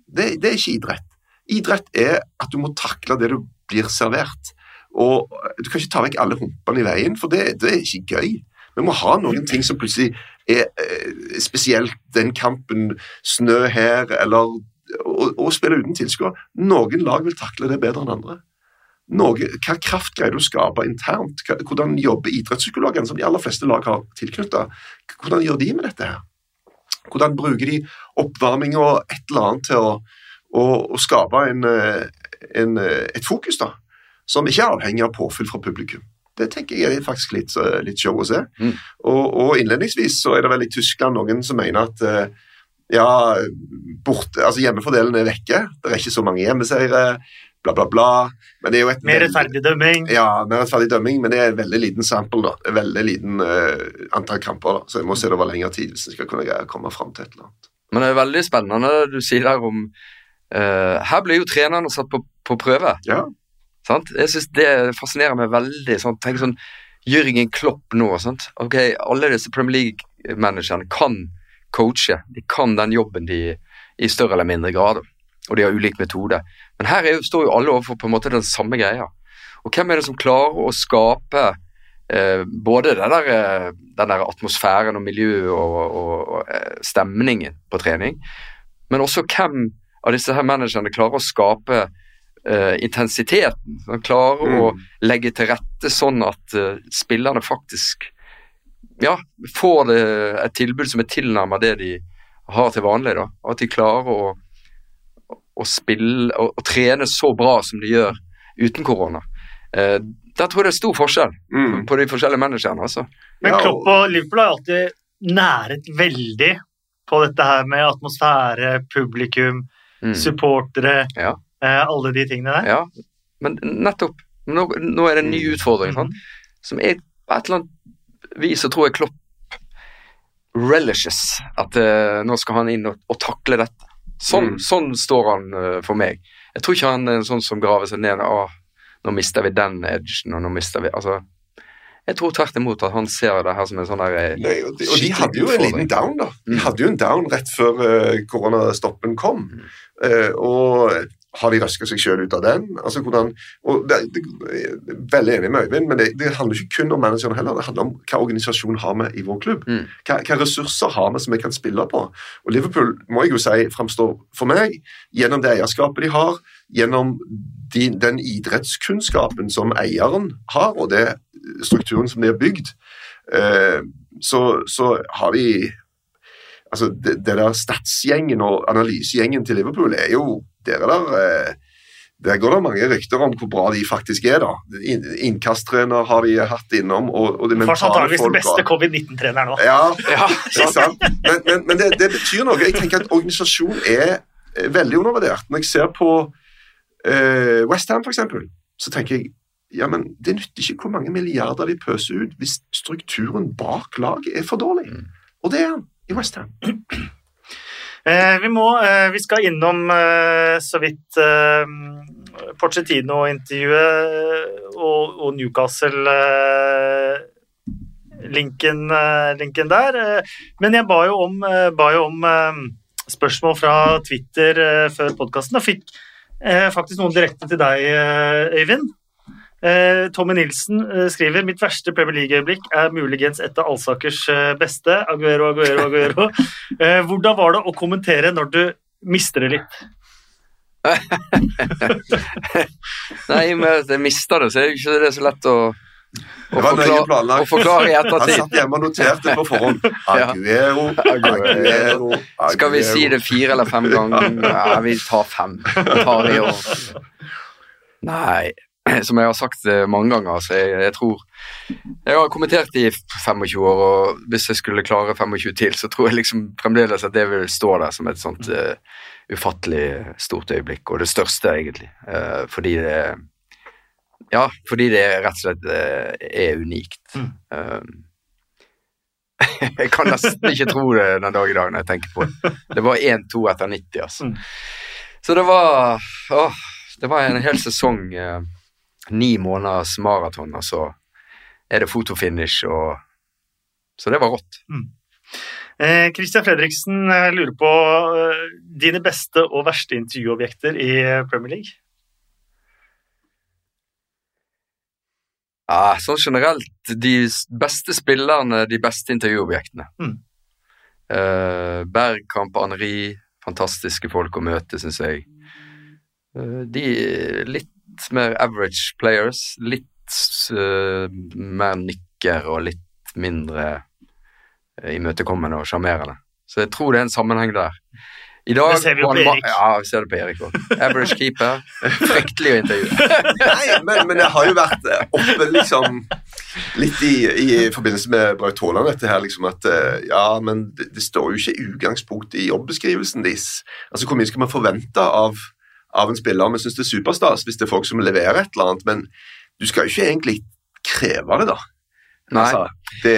Det, det er ikke idrett. Idrett er at du må takle det du blir servert. Og Du kan ikke ta vekk alle humpene i veien, for det, det er ikke gøy. Vi må ha noen ting som plutselig er eh, spesielt den kampen, snø her, eller å, spille uten tilskuere. Noen lag vil takle det bedre enn andre. Noe, hva kraft greier du å skape internt? Hvordan jobber idrettspsykologene, som de aller fleste lag har tilknyttet? Hvordan gjør de med dette her? Hvordan bruker de oppvarming og et eller annet til å, å, å skape en, eh, en, eh, et fokus, da, som ikke er avhengig av påfyll fra publikum? Det tenker jeg er faktisk litt, eh, litt show å se. Mm. Og, og innledningsvis så er det vel i Tyskland noen som mener at eh, ja, borte, altså hjemmefordelen er vekke, det er ikke så mange hjemmeseiere, bla, bla, bla. Men det er jo et Mer rettferdig dømming. ja, mer rettferdig dømming, men det er en veldig liten sample. da. En veldig liten uh, antall kamper. da. Så jeg må se det over lengre tid hvis jeg skal kunne greie å komme fram til et eller annet. Men det er veldig spennende det du sier der om uh, Her blir jo trenerne satt på, på prøve. Ja. Sant? Jeg synes Det fascinerer meg veldig. Sånn, tenk sånn Jørgen Klopp nå. Sant? Ok, Alle disse Premier League-managerne kan coache. De kan den jobben de i større eller mindre grad. Og de har ulik metode. Men her er jo, står jo alle overfor på en måte den samme greia. Og hvem er det som klarer å skape eh, både den der, eh, den der atmosfæren og miljøet og, og, og eh, stemningen på trening, men også hvem av disse her managerne klarer å skape eh, intensiteten. Han klarer å Mm. legge til rette sånn at uh, spillerne faktisk ja, får det, et tilbud som er tilnærmet det de har til vanlig. da, At de klarer å, å spille og, og trene så bra som de gjør uten korona. Uh, der tror jeg det er stor forskjell Mm. på de forskjellige managerne. altså. Men Klopp og Liverpool har alltid næret veldig på dette her med atmosfære, publikum, Mm. supportere, Ja. Eh, alle de tingene der. Ja, men nettopp. Nå, nå er det en ny utfordring. sant? Som er på et eller annet vis så tror jeg Klopp relishes at uh, nå skal han inn og, og takle dette. Sånn, Mm. sånn står han uh, for meg. Jeg tror ikke han er en sånn som graver seg ned Ah, nå mister vi den edgen, og nå mister vi Altså, jeg tror tvert imot at han ser det her som en sånn der Nei, og, de, og de hadde jo en liten down, da. De Mm. hadde jo en down rett før uh, koronastoppen kom. Mm. Eh, og har de røska seg sjøl ut av den? Altså, hvordan, og det, det, jeg er veldig enig med Øyvind, men det, det handler ikke kun om manageren heller. Det handler om hva organisasjonen har vi i vår klubb. Mm. Hva, hva ressurser har vi som vi kan spille på? Og Liverpool må jeg jo si framstår for meg, gjennom det eierskapet de har, gjennom de, den idrettskunnskapen som eieren har, og det strukturen som de har bygd, eh, så, så, har de Altså, det, det der statsgjengen og analysegjengen til Liverpool er jo Der er der eh, der går det mange rykter om hvor bra de faktisk er. da. Innkasttrener har de hatt innom. og, og de Fortsatt antakeligvis den beste covid-19-treneren nå. Ja, ja, ja sant? Men, men, men det, det, betyr noe. Jeg tenker at Organisasjonen er veldig undervurdert. Når jeg ser på uh, Westham, f.eks., så tenker jeg ja, men det nytter ikke hvor mange milliarder de pøser ut hvis strukturen bak laget er for dårlig. Mm. Og det er han i Westham. Eh, vi, må, eh, vi skal innom eh, så vidt Porcetino-intervjuet og, og Newcastle-linken linken der. Men jeg ba jo om, ba jo om spørsmål fra Twitter før podkasten, og fikk faktisk noen direkte til deg, Øyvind. Eh, Tommy Nilsen eh, skriver mitt verste Premier League-øyeblikk er muligens et av Alsakers eh, beste. Aguero, Aguero, Aguero. hvordan var det å kommentere når du mister det litt? Nei, men jeg mister det, så er det ikke det så lett å og forklare, forklare i ettertid. Han satt hjemme og noterte på forhånd. Aguero, Aguero, Aguero. Skal vi si det fire eller fem ganger? Ja, vi tar fem. Tar vi og... Nei, som jeg har sagt eh, mange ganger, så jeg, jeg, tror Jeg har kommentert i 25 år, og hvis jeg skulle klare 25 til, så tror jeg liksom fremdeles at det vil stå der som et sånt uh, ufattelig stort øyeblikk, og det største, egentlig. Uh, fordi det Ja, fordi det rett og slett uh, er unikt. Mm. jeg kan nesten ikke tro det den dag i dag når jeg tenker på det. Det var 1-2 etter 90, altså. Mm. Så det var Åh, det var en hel sesong. Ni måneders maraton, og så er det fotofinish og Så det var rått. Mm. Eh, Christian Fredriksen eh, lurer på eh, dine beste og verste intervjuobjekter i Premier League? Ja, sånn generelt de beste spillerne, de beste intervjuobjektene. Mm. Eh, Bergkamp, Anri, fantastiske folk å møte, syns jeg. Eh, de litt mer average players. Litt uh, mer nikker og litt mindre uh, imøtekommende og sjarmerende. Så jeg tror det er en sammenheng der. I dag, det ser vi jo på Erik. Ja, vi ser det på Erik òg. Average keeper. Fryktelig å intervjue. Nei, men, men, jeg har jo vært eh, oppe liksom litt i, i forbindelse med Braut Haaland dette her, liksom at ja, men det, det står jo ikke utgangspunkt i jobbeskrivelsen deres. Altså, Hvor mye skal man forvente av av en spiller. Vi syns det er superstas hvis det er folk som leverer et eller annet, men du skal jo ikke egentlig kreve det, da. Nei, altså, det...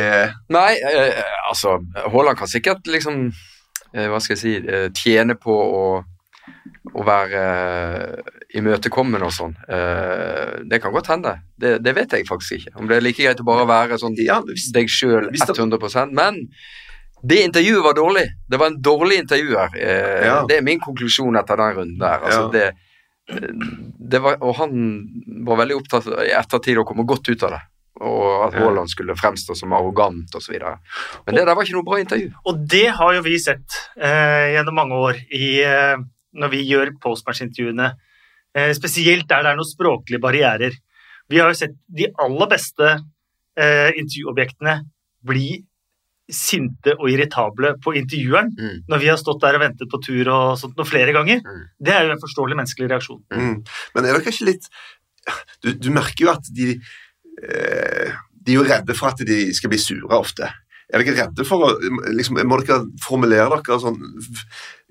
Nei eh, altså Haaland kan sikkert liksom eh, Hva skal jeg si eh, Tjene på å, å være eh, imøtekommende og sånn. Eh, det kan godt hende. Det, det, vet jeg faktisk ikke. Om det er like greit å bare være sånn ja, hvis, deg sjøl 100% Men det intervjuet var dårlig. Det var en dårlig intervjuer. Eh, ja. Det er min konklusjon etter den runden der. Altså, ja. det, det var, og han var veldig opptatt i ettertid å komme godt ut av det. Og at Haaland skulle fremstå som arrogant osv. Men det der var ikke noe bra intervju. Og det har jo vi sett eh, gjennom mange år i, eh, når vi gjør postmatch-intervjuene. Eh, spesielt der det er noen språklige barrierer. Vi har jo sett de aller beste eh, intervjuobjektene bli sinte og irritable på intervjueren mm. når vi har stått der og ventet på tur og sånt noe flere ganger. Mm. Det er jo en forståelig menneskelig reaksjon. Mm. Men er dere ikke litt du, du, merker jo at de eh, De er jo redde for at de skal bli sure ofte. Er dere redde for å liksom, Må dere formulere dere sånn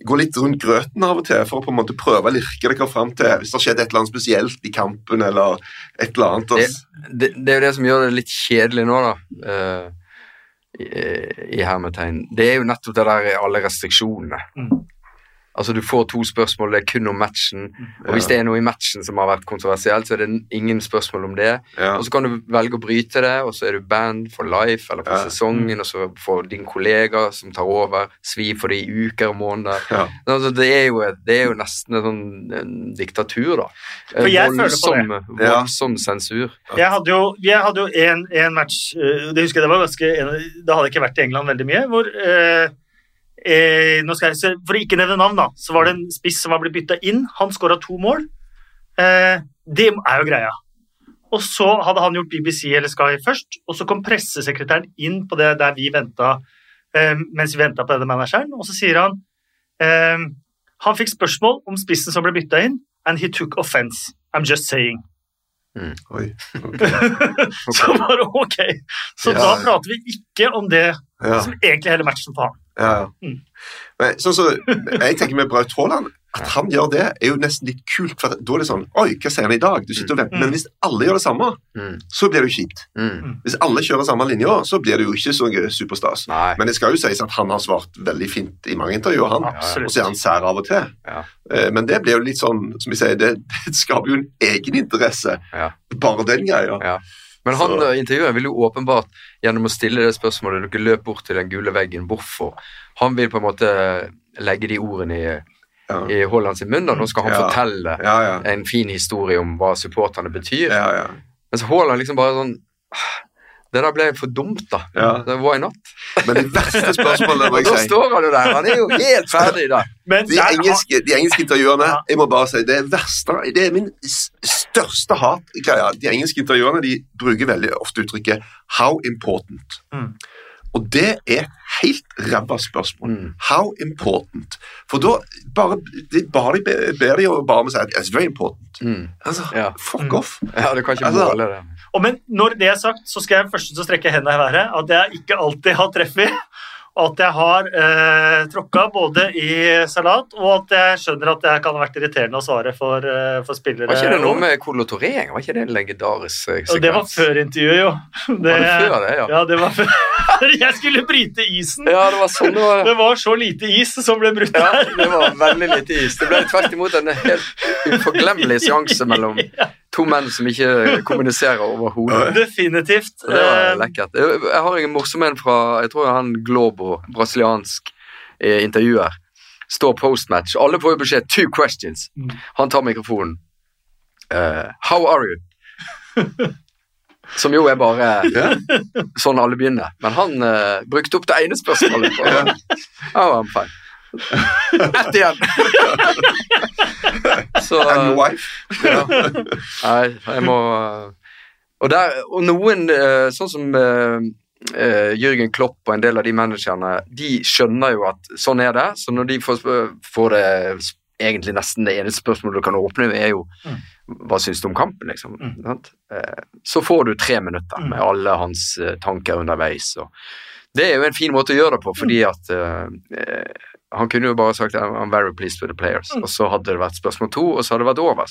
Gå litt rundt grøten av og til for å på en måte prøve å lirke dere fram til hvis det har skjedd et eller annet spesielt i kampen eller et eller annet. Det, det, det er jo det som gjør det litt kjedelig nå, da. Uh, i hermetegn, det er jo nettopp det der alle restriksjonene. Mm. Altså Du får to spørsmål, det er kun om matchen. Mm. Og Hvis det er noe i matchen som har vært kontroversielt, så er det ingen spørsmål om det. Ja. Og Så kan du velge å bryte det, og så er du band for life eller for ja. sesongen, og så får din kollega som tar over, svi for det i uker og måneder. Ja. Altså, det, er jo, det, er jo, nesten en sånn en diktatur, da. For jeg voldsom, føler på det. Voldsom sensur. Jeg hadde jo, jeg hadde jo en, en, match eh, Det husker jeg det var ganske Da hadde ikke vært i England veldig mye. hvor eh, Eh, jeg, for å ikke nevne navn, da, så var det en spiss som var blitt bytta inn. Han skåra to mål. Eh, det er jo greia. Og så hadde han gjort BBC eller Sky først, og så kom pressesekretæren inn på det der vi venta eh, mens vi venta på denne manageren, og så sier han eh, Han fikk spørsmål om spissen som ble bytta inn, and he took offense. I'm just saying. Oi. ok. så bare ok. Så Ja. da prater vi ikke om det Ja, som egentlig hele matchen for han. Ja. Mm. Men, sånn så, jeg tenker med Braut Haaland at han gjør det, er jo nesten litt kult. for Da er det sånn Oi, hva sier han i dag? Du sitter og venter. Mm. Men hvis alle gjør det samme, Mm. så blir det jo kjipt. Mm. Hvis alle kjører samme linja, så blir det jo ikke så superstas. Nei. Men det skal jo sies at han har svart veldig fint i mange intervjuer, han. Og så er han sær av og til. Ja. Eh, Men det blir jo litt sånn, som vi sier, det, det skaper jo en egeninteresse. Ja. Bare den greia. Ja. Men han Så- eh, intervjueren vil jo åpenbart, gjennom å stille det spørsmålet Dere løp bort til den gule veggen, hvorfor? Han vil på en måte legge de ordene i, Ja, i Haaland sin munn, og nå skal han Ja. fortelle ja. en fin historie om hva supporterne betyr. ja, ja. Mens Haaland liksom bare sånn «Ah, Det der ble for dumt, da. Ja. var Why not? Men det verste spørsmålet må da jeg si står han jo der. Han er jo helt ferdig da. Men de der engelske, de engelske intervjuerne, Ja. jeg må bare si, det er verste, det er min største hat. De engelske intervjuerne de bruker veldig ofte uttrykket 'how important'. Mm. Og det er helt ræva spørsmål. Mm. How important? For da bare, de, bare de ber de jo bare om å si at 'it's very important'. Mm. Altså, Ja. fuck Mm. off. Ja, du kan ikke Altså- måle det. Og men når det er sagt, så skal jeg først strekke hendene i været at jeg ikke alltid har treff Og at jeg har eh, tråkka både i salat, og at jeg skjønner at jeg kan ha vært irriterende å svare for, eh, for spillere. Var ikke det noe med kolotorering? Var ikke det en legendarisk eh, sekvens? Og det var før intervjuet, jo. Det, Var det før det, ja? Ja, det var før jeg skulle bryte isen. Ja, det var sånn det var. Det var så lite is som ble brutt Ja, det var veldig lite is. Det ble tvert imot en helt uforglemmelig seanse mellom to menn som ikke kommuniserer overhodet. Definitivt. Så det var Eh, lekkert. Jeg har en morsom en fra jeg tror han Globo, brasiliansk eh, intervjuer. Står postmatch. Alle får jo beskjed 'two questions'. Mm. Han tar mikrofonen. Uh, 'How are you?' Som jo er bare sånn alle begynner. Men han uh, brukte opp det ene spørsmålet. På, oh, I'm fine. Ett igjen! Så And your wife? ja. Nei, jeg må Og, der, og noen, eh, sånn som Uh, Jørgen Klopp og en del av de managerne, de skjønner jo at sånn er det. Så når de får, får det egentlig nesten det eneste spørsmålet du kan åpne, er jo Mm. hva syns du om kampen, liksom. Mm. Sant? Eh, Så får du tre minutter Mm. med alle hans eh, tanker underveis. Og det er jo en fin måte å gjøre det på, fordi at eh, eh, han kunne jo bare sagt I'm very pleased with the players, Mm. og så hadde det vært spørsmål to, og så hadde det vært over.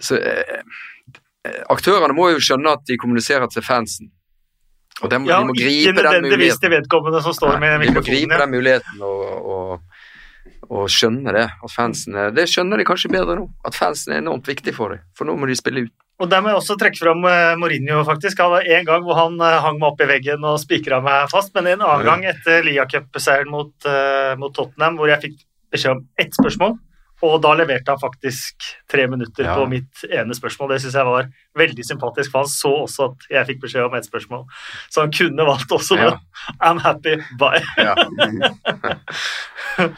Så eh, eh, aktørene må jo skjønne at de kommuniserer til fansen. Og de, Ja, de må gripe den muligheten. vedkommende som står med Nei, de må gripe ja. den muligheten og, og, og skjønne det. At fansen Det skjønner de kanskje bedre nå. At fansen er enormt viktig for dem. For nå må de spille ut. Og der må jeg også trekke fram eh, Mourinho, faktisk. Han var en gang hvor han eh, hang meg opp i veggen og spikra meg fast, men en annen gang etter Lia Cup-seieren mot, uh, mot Tottenham, hvor jeg fikk beskjed om ett spørsmål, og da leverte han faktisk tre minutter Ja. på mitt ene spørsmål. Det syns jeg var veldig sympatisk, for han så også at jeg fikk beskjed om ett spørsmål. Så han kunne valgt også Ja. det. I'm happy, bye. Ja.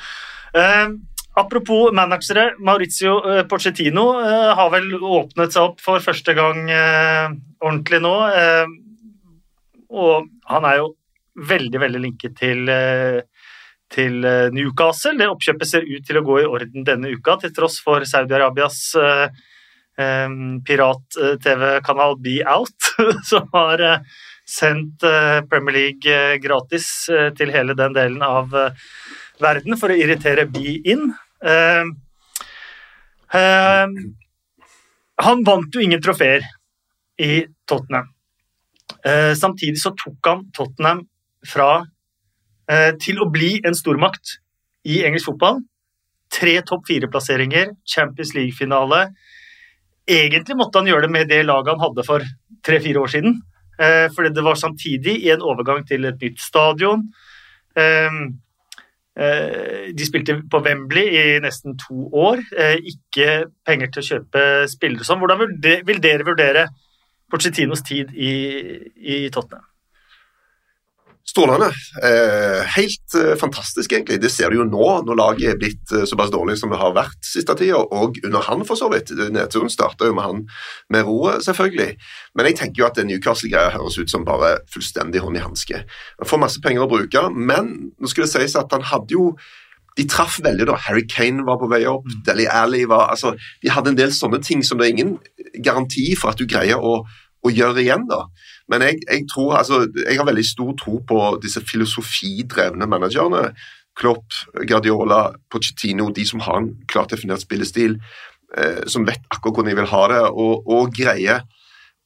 Eh, apropos managere, Maurizio eh, Pochettino eh, har vel åpnet seg opp for første gang eh, ordentlig nå. og han er jo veldig, veldig linket til, til Newcastle. Det oppkjøpet ser ut til å gå i orden denne uka, til tross for Saudi-Arabias pirat-TV-kanal Be Out, som har sendt Premier League gratis til hele den delen av verden for å irritere Be In. Eh, eh, han vant jo ingen trofeer i Tottenham. Eh, samtidig så tok han Tottenham fra eh, til å bli en stormakt i engelsk fotball. Tre topp fire-plasseringer, Champions League-finale. Egentlig måtte han gjøre det med det laget han hadde for tre-fire år siden. Eh, fordi det var samtidig i en overgang til et nytt stadion. Eh, de spilte på Wembley i nesten to år. Eh, ikke penger til å kjøpe spillere og sånn. Hvordan vil dere vurdere Pochettinos tid i, i Tottenham? Strålende. Eh, helt eh, fantastisk, egentlig. Det ser du jo nå, når laget er blitt eh, såpass dårlig som det har vært siste tida, og under han, for så vidt. Nedturen starta jo med han med roet, selvfølgelig. Men jeg tenker jo at Newcastle-greia høres ut som bare fullstendig hånd i hanske. Han får masse penger å bruke, men nå skulle det sies at han hadde jo de traff veldig, da. Harry Kane var på vei opp. Deli Alli var altså, De hadde en del sånne ting som det er ingen garanti for at du greier å, å gjøre igjen. da. Men jeg, jeg, tror, altså, jeg har veldig stor tro på disse filosofidrevne managerne. Klopp, Guardiola, Pochettino, de som har en klart definert spillestil, eh, som vet akkurat hvordan de vil ha det, og, og greier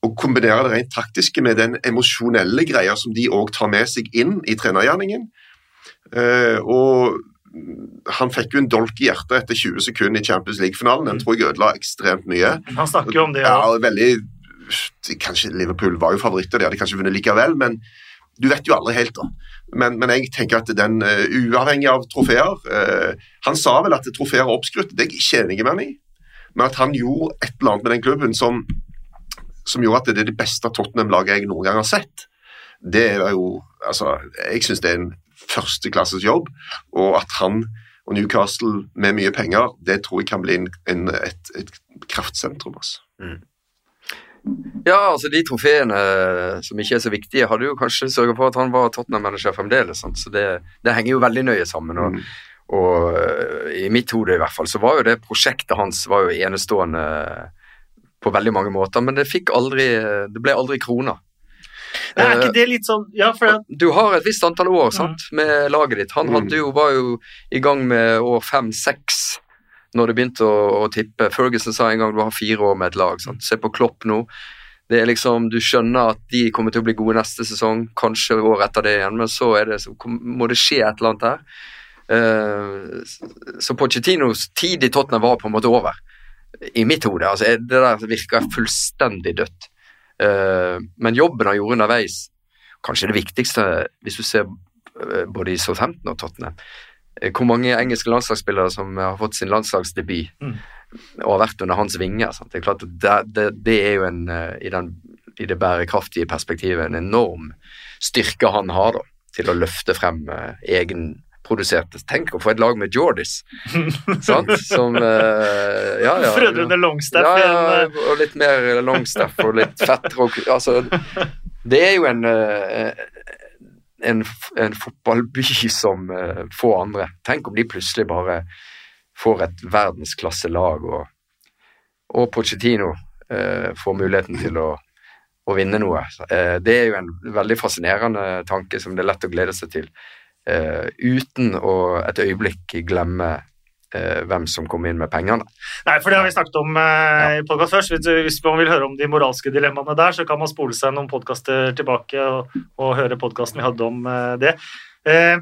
å kombinere det rent taktiske med den emosjonelle greia som de òg tar med seg inn i trenergjerningen. Eh, og han fikk jo en dolk i hjertet etter 20 sekunder i Champions League-finalen. Den tror jeg ødela ekstremt mye. Han snakker jo om det. Ja, veldig kanskje Liverpool var jo favoritter, de hadde kanskje vunnet likevel, men du vet jo aldri helt, da. Men, men jeg tenker at den, uh, uavhengig av trofeer uh, Han sa vel at trofeer er oppskrytt, det er jeg ikke enig med ham i, men at han gjorde et eller annet med den klubben som, som gjorde at det er det beste Tottenham-laget jeg noen gang har sett. Det er jo Altså, jeg syns det er en førsteklasses jobb, og at han og Newcastle med mye penger, det tror jeg kan bli en, en, et, et kraftsentrum. Altså. Mm. Ja, altså de trofeene som ikke er så viktige, hadde jo kanskje sørga for at han var Tottenham-manager fremdeles. Sant? Så det, det, henger jo veldig nøye sammen. Og, mm. og uh, i mitt hode i hvert fall, så var jo det prosjektet hans var jo enestående på veldig mange måter, men det fikk aldri Det ble aldri kroner. Er ikke det litt sånn ja, for Du har et visst antall år sant, mm. med laget ditt. Han hadde jo, var jo i gang med år fem-seks når det begynte å, å, tippe. Ferguson sa en gang du har fire år med et lag. Sant? Se på Klopp nå. Det er liksom, Du skjønner at de kommer til å bli gode neste sesong, kanskje år etter det igjen, men så, det, så må det skje et eller annet der. Uh, så Pochettinos tid i Tottenham var på en måte over, i mitt hode. Altså, det der virker fullstendig dødt. Uh, men jobben han gjorde underveis, kanskje det viktigste hvis du ser uh, både i Southampton og Tottenham, Eh, hvor mange engelske landslagsspillere som har fått sin landslagsdebut mm. og har vært under hans vinger. Sant? Det er klart det, det, det, er jo en, eh, i, den, i, det bærekraftige perspektivet en enorm styrke han har da, til å løfte frem uh, egenproduserte Tenk å få et lag med Jordis, sant? Som uh, Ja, ja. Frødrene Longstaff ja, ja, og litt mer Longstaff og litt fettere Altså, det er jo en en, en fotballby som uh, få andre. Tenk om de plutselig bare får et verdensklasselag, og, og Pochettino uh, får muligheten til å, å vinne noe. Uh, det er jo en veldig fascinerende tanke som det er lett å glede seg til, uten å et øyeblikk glemme hvem som kom inn med pengene. Nei, for det har vi snakket om eh, i podkast først. Hvis, hvis, man vil høre om de moralske dilemmaene der, så kan man spole seg noen podkaster tilbake og, og høre podkasten vi hadde om eh, det. Eh,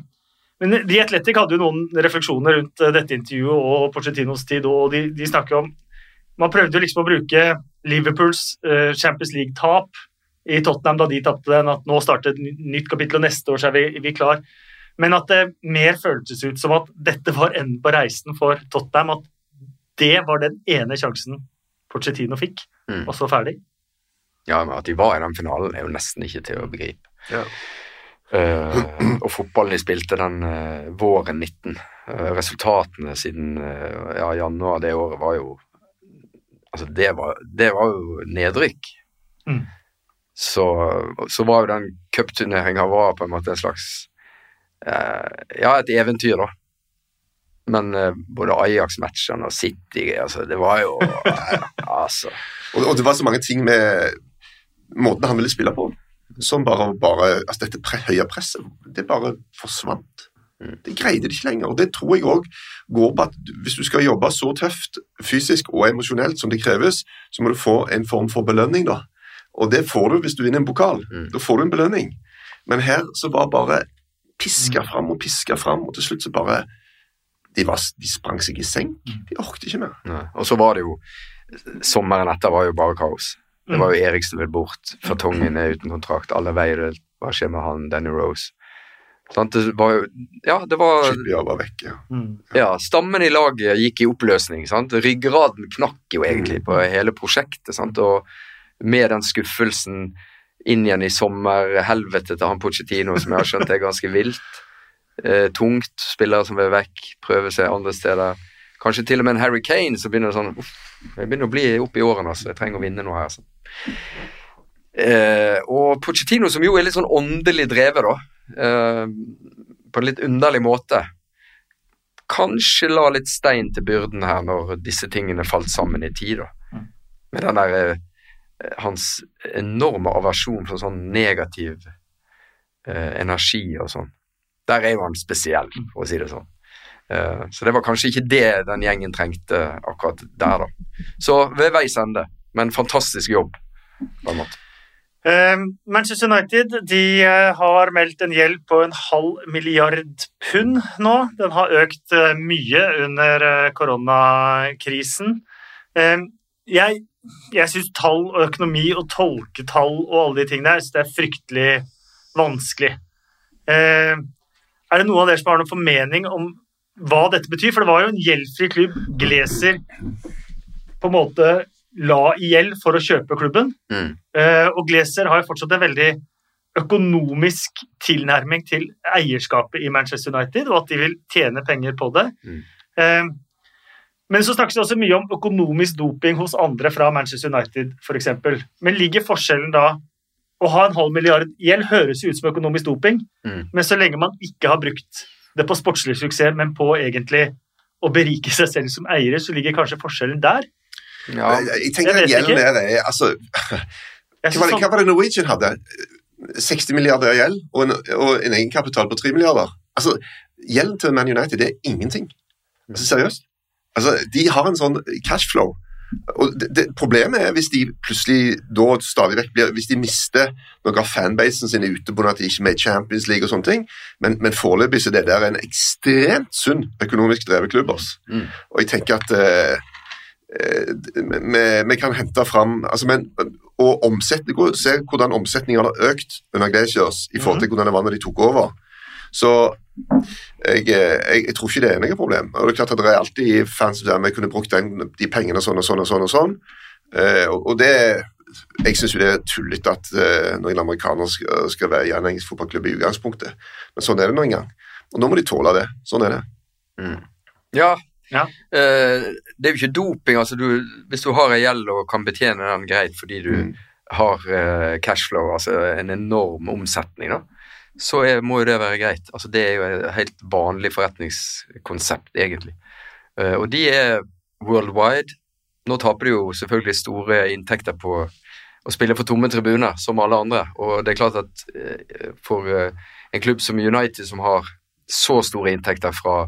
men The Athletic hadde jo noen refleksjoner rundt eh, dette intervjuet og Porcettinos tid, og de, de snakker om Man prøvde jo liksom å bruke Liverpools eh, Champions League-tap i Tottenham da de tapte den, at nå starter et nytt kapittel, og neste år så er vi, vi klar. Men at det mer føltes ut som at dette var enden på reisen for Tottenham. At det var den ene sjansen Porcetino fikk, mm. og så ferdig. Ja, men at de var i den finalen, er jo nesten ikke til å begripe. Ja. Uh, og fotballen de spilte den uh, våren 19. Uh, resultatene siden ja, januar det året var jo Altså, det var, det var jo nedrykk. Mm. Så, så var jo den cupturneringa på en måte en slags Eh, ja, et eventyr, da. Men uh, både Ajax-matchene og City altså, Det var jo uh, Altså. Og, og, det var så mange ting med måten han ville spille på, som bare, bare altså Dette pre høye presset, det bare forsvant. Mm. Det greide de ikke lenger. og Det tror jeg òg går på at hvis du skal jobbe så tøft fysisk og emosjonelt som det kreves, så må du få en form for belønning, da. Og det får du hvis du vinner en pokal. Mm. Da får du en belønning. Men her så var bare piska mm. fram og piska fram, og til slutt så bare De, var, de sprang seg i senk. Mm. De orket ikke mer. Nei. Og så var det jo Sommeren etter var jo bare kaos. Det var jo Erik Eriksen vil bort, Fertongen er uten kontrakt, alle veier Hva skjer med han, Danny Rose? Sånn, det var jo Ja, det var var vekk, ja. Mm. ja. Stammen i laget gikk i oppløsning. sant? Ryggraden knakk jo egentlig på hele prosjektet. sant? Og med den skuffelsen inn igjen i sommerhelvetet til han Pochettino, som jeg har skjønt er ganske vilt. Eh, tungt. Spillere som vil vekk, prøve seg andre steder. Kanskje til og med en Harry Kane som begynner sånn uff, Jeg begynner å bli opp i årene, altså. Jeg trenger å vinne noe her. Altså. Eh, og Pochettino, som jo er litt sånn åndelig drevet, da. Eh, på en litt underlig måte. Kanskje la litt stein til byrden her når disse tingene falt sammen i tid, da. Med den der eh, Hans enorme aversjon for sånn negativ eh, energi og sånn. Der er jo han spesiell, for å si det sånn. Eh, så det var kanskje ikke det den gjengen trengte akkurat der, da. Så ved veis ende, men fantastisk jobb, på en måte. Eh, Manchester United de eh, har meldt en gjeld på en halv milliard pund nå. Den har økt eh, mye under eh, koronakrisen. Eh, jeg jeg syns tall og økonomi og tolketall og alle de tingene der, så det er fryktelig vanskelig. Eh, er det noen av dere som har noen formening om hva dette betyr? For det var jo en gjeldfri klubb Glazer på en måte la i gjeld for å kjøpe klubben. Mm. Eh, og Glazer har jo fortsatt en veldig økonomisk tilnærming til eierskapet i Manchester United, og at de vil tjene penger på det. Mm. Eh, men så snakkes det også mye om økonomisk doping hos andre fra Manchester United f.eks. Men ligger forskjellen da Å ha en halv milliard gjeld høres jo ut som økonomisk doping, Mm. men så lenge man ikke har brukt det på sportslig suksess, men på egentlig å berike seg selv som eiere, så ligger kanskje forskjellen der. Ja, Jeg, tenker at gjelden er det er altså, hva, var det, sånn- hva var det Norwegian hadde? 60 milliarder i gjeld og en, og en egenkapital på 3 milliarder. Altså, Gjelden til Man United det er ingenting. Altså, seriøst. Altså, De har en sånn cashflow. Og det, det, Problemet er hvis de plutselig da stadig vekk blir Hvis de mister noe av fanbasen sin ute på at de ikke er med i Champions League og sånne ting, men, men foreløpig så er det der en ekstremt sunn økonomisk drevet klubb. Mm. Og jeg tenker at eh, eh, vi, vi kan hente fram altså, men, Og omsette, se hvordan omsetningen har økt under Glaciers i forhold til hvordan det var når de tok over. Så jeg, eh, jeg, jeg tror ikke det er noe problem. Og det er klart at det er alltid fans sier vi kunne brukt den, de pengene sånn og sånn og sånn. Og sånn. Eh, og, og det Jeg syns jo det er tullete at eh, noen amerikanere skal, skal være i en engelsk fotballklubb i utgangspunktet. Men sånn er det nå engang. Og nå må de tåle det. Sånn er det. Mm. Ja. Ja. Eh, det er jo ikke doping. altså du, Hvis du har en gjeld og kan betjene den greit fordi du Mm. har eh, cashflow, altså en enorm omsetning, da, så er, må jo det være greit. Altså Det er jo et helt vanlig forretningskonsept, egentlig. Uh, og de er worldwide. Nå taper de jo selvfølgelig store inntekter på å spille for tomme tribuner, som alle andre. Og det er klart at uh, for uh, en klubb som United, som har så store inntekter fra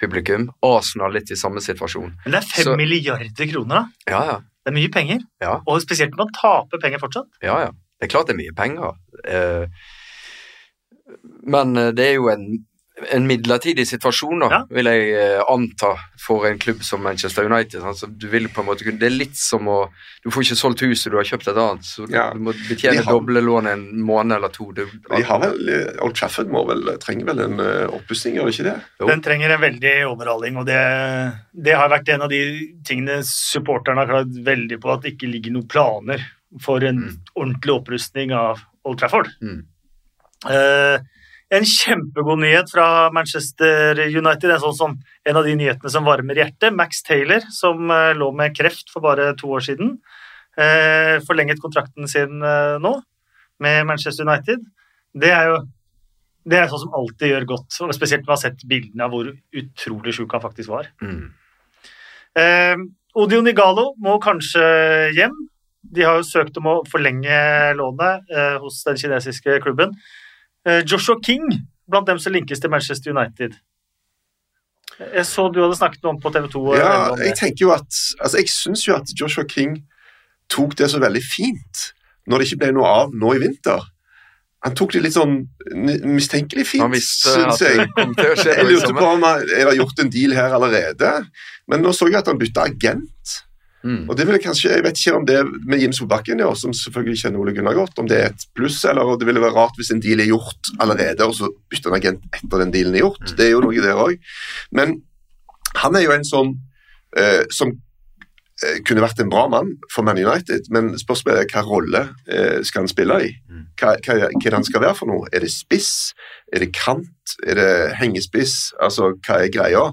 publikum, Arsenal litt i samme situasjon. Men det er fem Så- milliarder kroner, da. Ja, ja. Det er mye penger. Ja. Og spesielt når man taper penger fortsatt. Ja, ja. Det er klart det er mye penger. Eh, men eh, det er jo en, en midlertidig situasjon, da, Ja. vil jeg eh, anta, for en klubb som Manchester United. Altså, du vil på en måte kunne, Det er litt som å Du får ikke solgt huset, du har kjøpt et annet, så du, Ja. du må betjene har- doble lån en måned eller to. Du, De har vel, eh, Old Trafford må vel, trenger vel en uh, oppussing, gjør det ikke det? Jo. Den trenger en veldig overhaling, og det, det har vært en av de tingene supporterne har klart veldig på, at det ikke ligger noen planer for en Mm. ordentlig opprustning av Old Trafford. Mm. Eh, en kjempegod nyhet fra Manchester United, en, sånn, som, en av de nyhetene som varmer hjertet. Max Taylor, som eh, lå med kreft for bare to år siden, eh, forlenget kontrakten sin nå med Manchester United. Det er jo det er sånn som alltid gjør godt, og spesielt når man har sett bildene av hvor utrolig sjuk han faktisk var. Mm. Eh, Odio Nigalo må kanskje hjem. De har jo søkt om å forlenge lånet eh, hos den kinesiske klubben. Eh, Joshua King blant dem som linkes til Manchester United. Jeg så du hadde snakket noe om på TV 2. Ja, nevnt om det. jeg tenker jo at altså jeg syns jo at Joshua King tok det så veldig fint når det ikke ble noe av nå i vinter. Han tok det litt sånn mistenkelig fint, syns jeg. Jeg lurte på om han- er det gjort en deal her allerede, men nå så jeg at han bytta agent. Mm. Og det ville kanskje, Jeg vet ikke om det med Jim Solbakken, ja, som selvfølgelig kjenner Ole Gunnar godt, om det er et pluss, eller det ville være rart hvis en deal er gjort allerede, og så bytter en agent etter den dealen er gjort. Mm. Det er jo noe der òg. Men han er jo en sånn eh, som eh, kunne vært en bra mann for Man United, men spørsmålet er hva rolle eh, skal han spille i? Mm. Hva, hva, hva det han skal være for noe? Er det spiss? Er det kant? Er det hengespiss? Altså, hva er greia?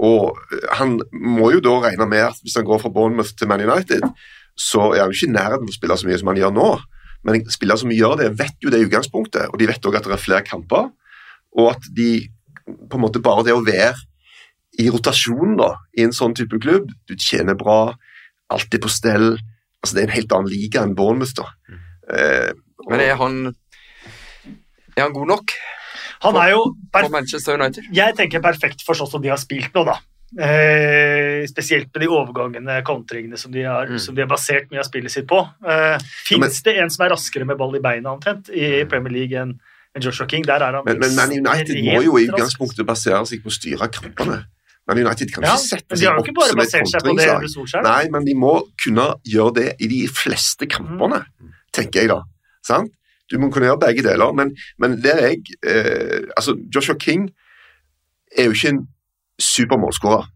Og han må jo da regne med at hvis han går fra Bournemouth til Man United, så er han jo ikke i nærheten av å spille så mye som han gjør nå. Men spillere som gjør det, vet jo det i utgangspunktet, og de vet òg at det er flere kamper, og at de på en måte bare det å være i rotasjon da, i en sånn type klubb, du tjener bra, alt er på stell, altså det er en helt annen liga enn Bournemouth da. Eh, og- Men er han Er han god nok Han er jo perf Manchester United? Jeg tenker perfekt for sånn som de har spilt nå, da. Eh, spesielt med de overgangene, kontringene, som de har, Mm. som de har basert mye av spillet sitt på. Eh, Fins det en som er raskere med ball i beina omtrent i Premier League enn Joshua King? Der er han Men, men men United må jo i utgangspunktet basere seg på å styre kampene. Men United kan Ja, ikke sette seg opp som et kontringslag. Nei, men de må kunne gjøre det i de fleste kampene, tenker jeg da. Sant? Du må kunne gjøre begge deler, men, men der er jeg eh, Altså, Joshua King er jo ikke en supermålskårer.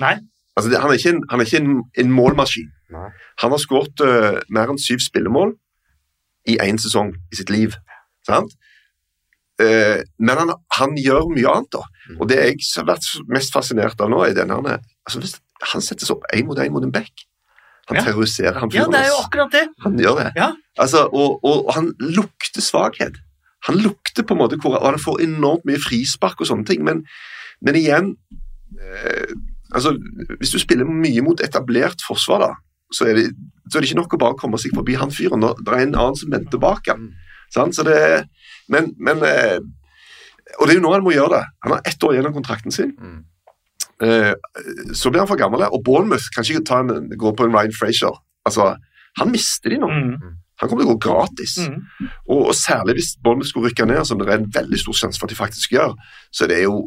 Nei. Altså, det, han er ikke, en, han er ikke en, en målmaskin. Nei. Han har skåret uh, mer enn syv spillemål i én sesong i sitt liv. Sant? Uh, men han, han gjør mye annet, da. Mm. Og det jeg har vært mest fascinert av nå, er denne han, altså, hvis han settes opp én mot én mot en bekk. Han Ja. terroriserer han Ja, det er jo akkurat det. Han gjør det. Ja. Altså, og, og, og han lukter svakhet. Han lukter på en måte hvor, og han får enormt mye frispark og sånne ting, men, men igjen eh, altså, Hvis du spiller mye mot etablert forsvar, da, så er, det, så er det ikke nok å bare komme seg forbi han fyren. Det er en annen som venter bak han. Mm. Så det, men, men eh, Og det er jo nå han må gjøre det. Han har ett år igjen av kontrakten sin. Mm. Eh, så blir han for gammel, og Bournemouth kan ikke ta en, gå på en Ryan Frazier. Altså, han mister de nå. Mm. Han kommer til å gå gratis. Mm. Og, og særlig hvis Bournemouth skulle rykke ned, som det er en veldig stor sjanse for at de faktisk gjør, så det er jo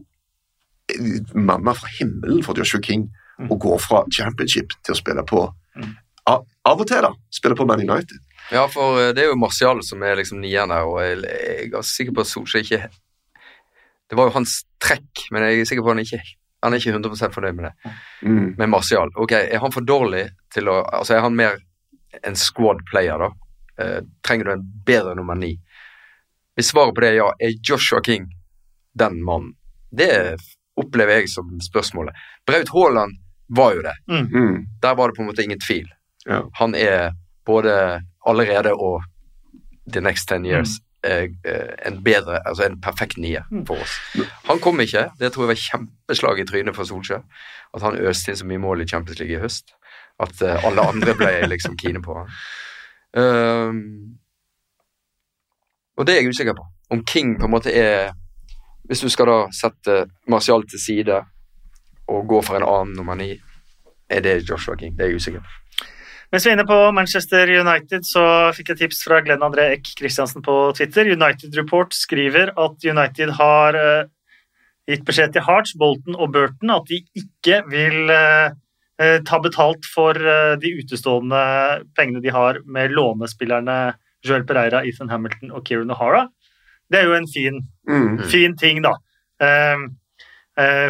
manna fra himmelen for Joshua King Mm. å gå fra championship til å spille på Mm. av, av og til, da. Spille på Man United. Ja, for eh, det er jo Martial som er liksom nieren her, og jeg, jeg er sikker på at Solskjær ikke Det var jo hans trekk, men jeg er sikker på at han ikke han er ikke 100 fornøyd med det. Mm. Med Martial. Ok, Er han for dårlig til å Altså, er han mer en squad player, da? Eh, trenger du en bedre nummer ni? Hvis svaret på det er ja, er Joshua King den mannen? Det opplever jeg som spørsmålet. Braut Haaland var jo det. Mm. Der var det på en måte ingen tvil. Ja. Han er både allerede og the next ten years eh, en bedre, altså en perfekt nier Mm. for oss. Han kom ikke. Det tror jeg var kjempeslag i trynet for Solskjær. At han øste inn så mye mål i Champions League i høst. At eh, alle andre ble liksom kine på han. Um, og det er jeg usikker på. Om King på en måte er Hvis du skal da sette Martial til side og gå for en annen nummer ni, er det Joshua King? Det er jeg usikker på. Mens vi er inne på Manchester United, så fikk jeg tips fra Glenn André Eck Christiansen på Twitter. United Report skriver at United har eh, gitt beskjed til Hearts, Bolton og Burton at de ikke vil eh, eh, ta betalt for de utestående pengene de har med lånespillerne Joel Pereira, Ethan Hamilton og Kieran O'Hara. Det er jo en fin Mm. fin ting, da. Eh,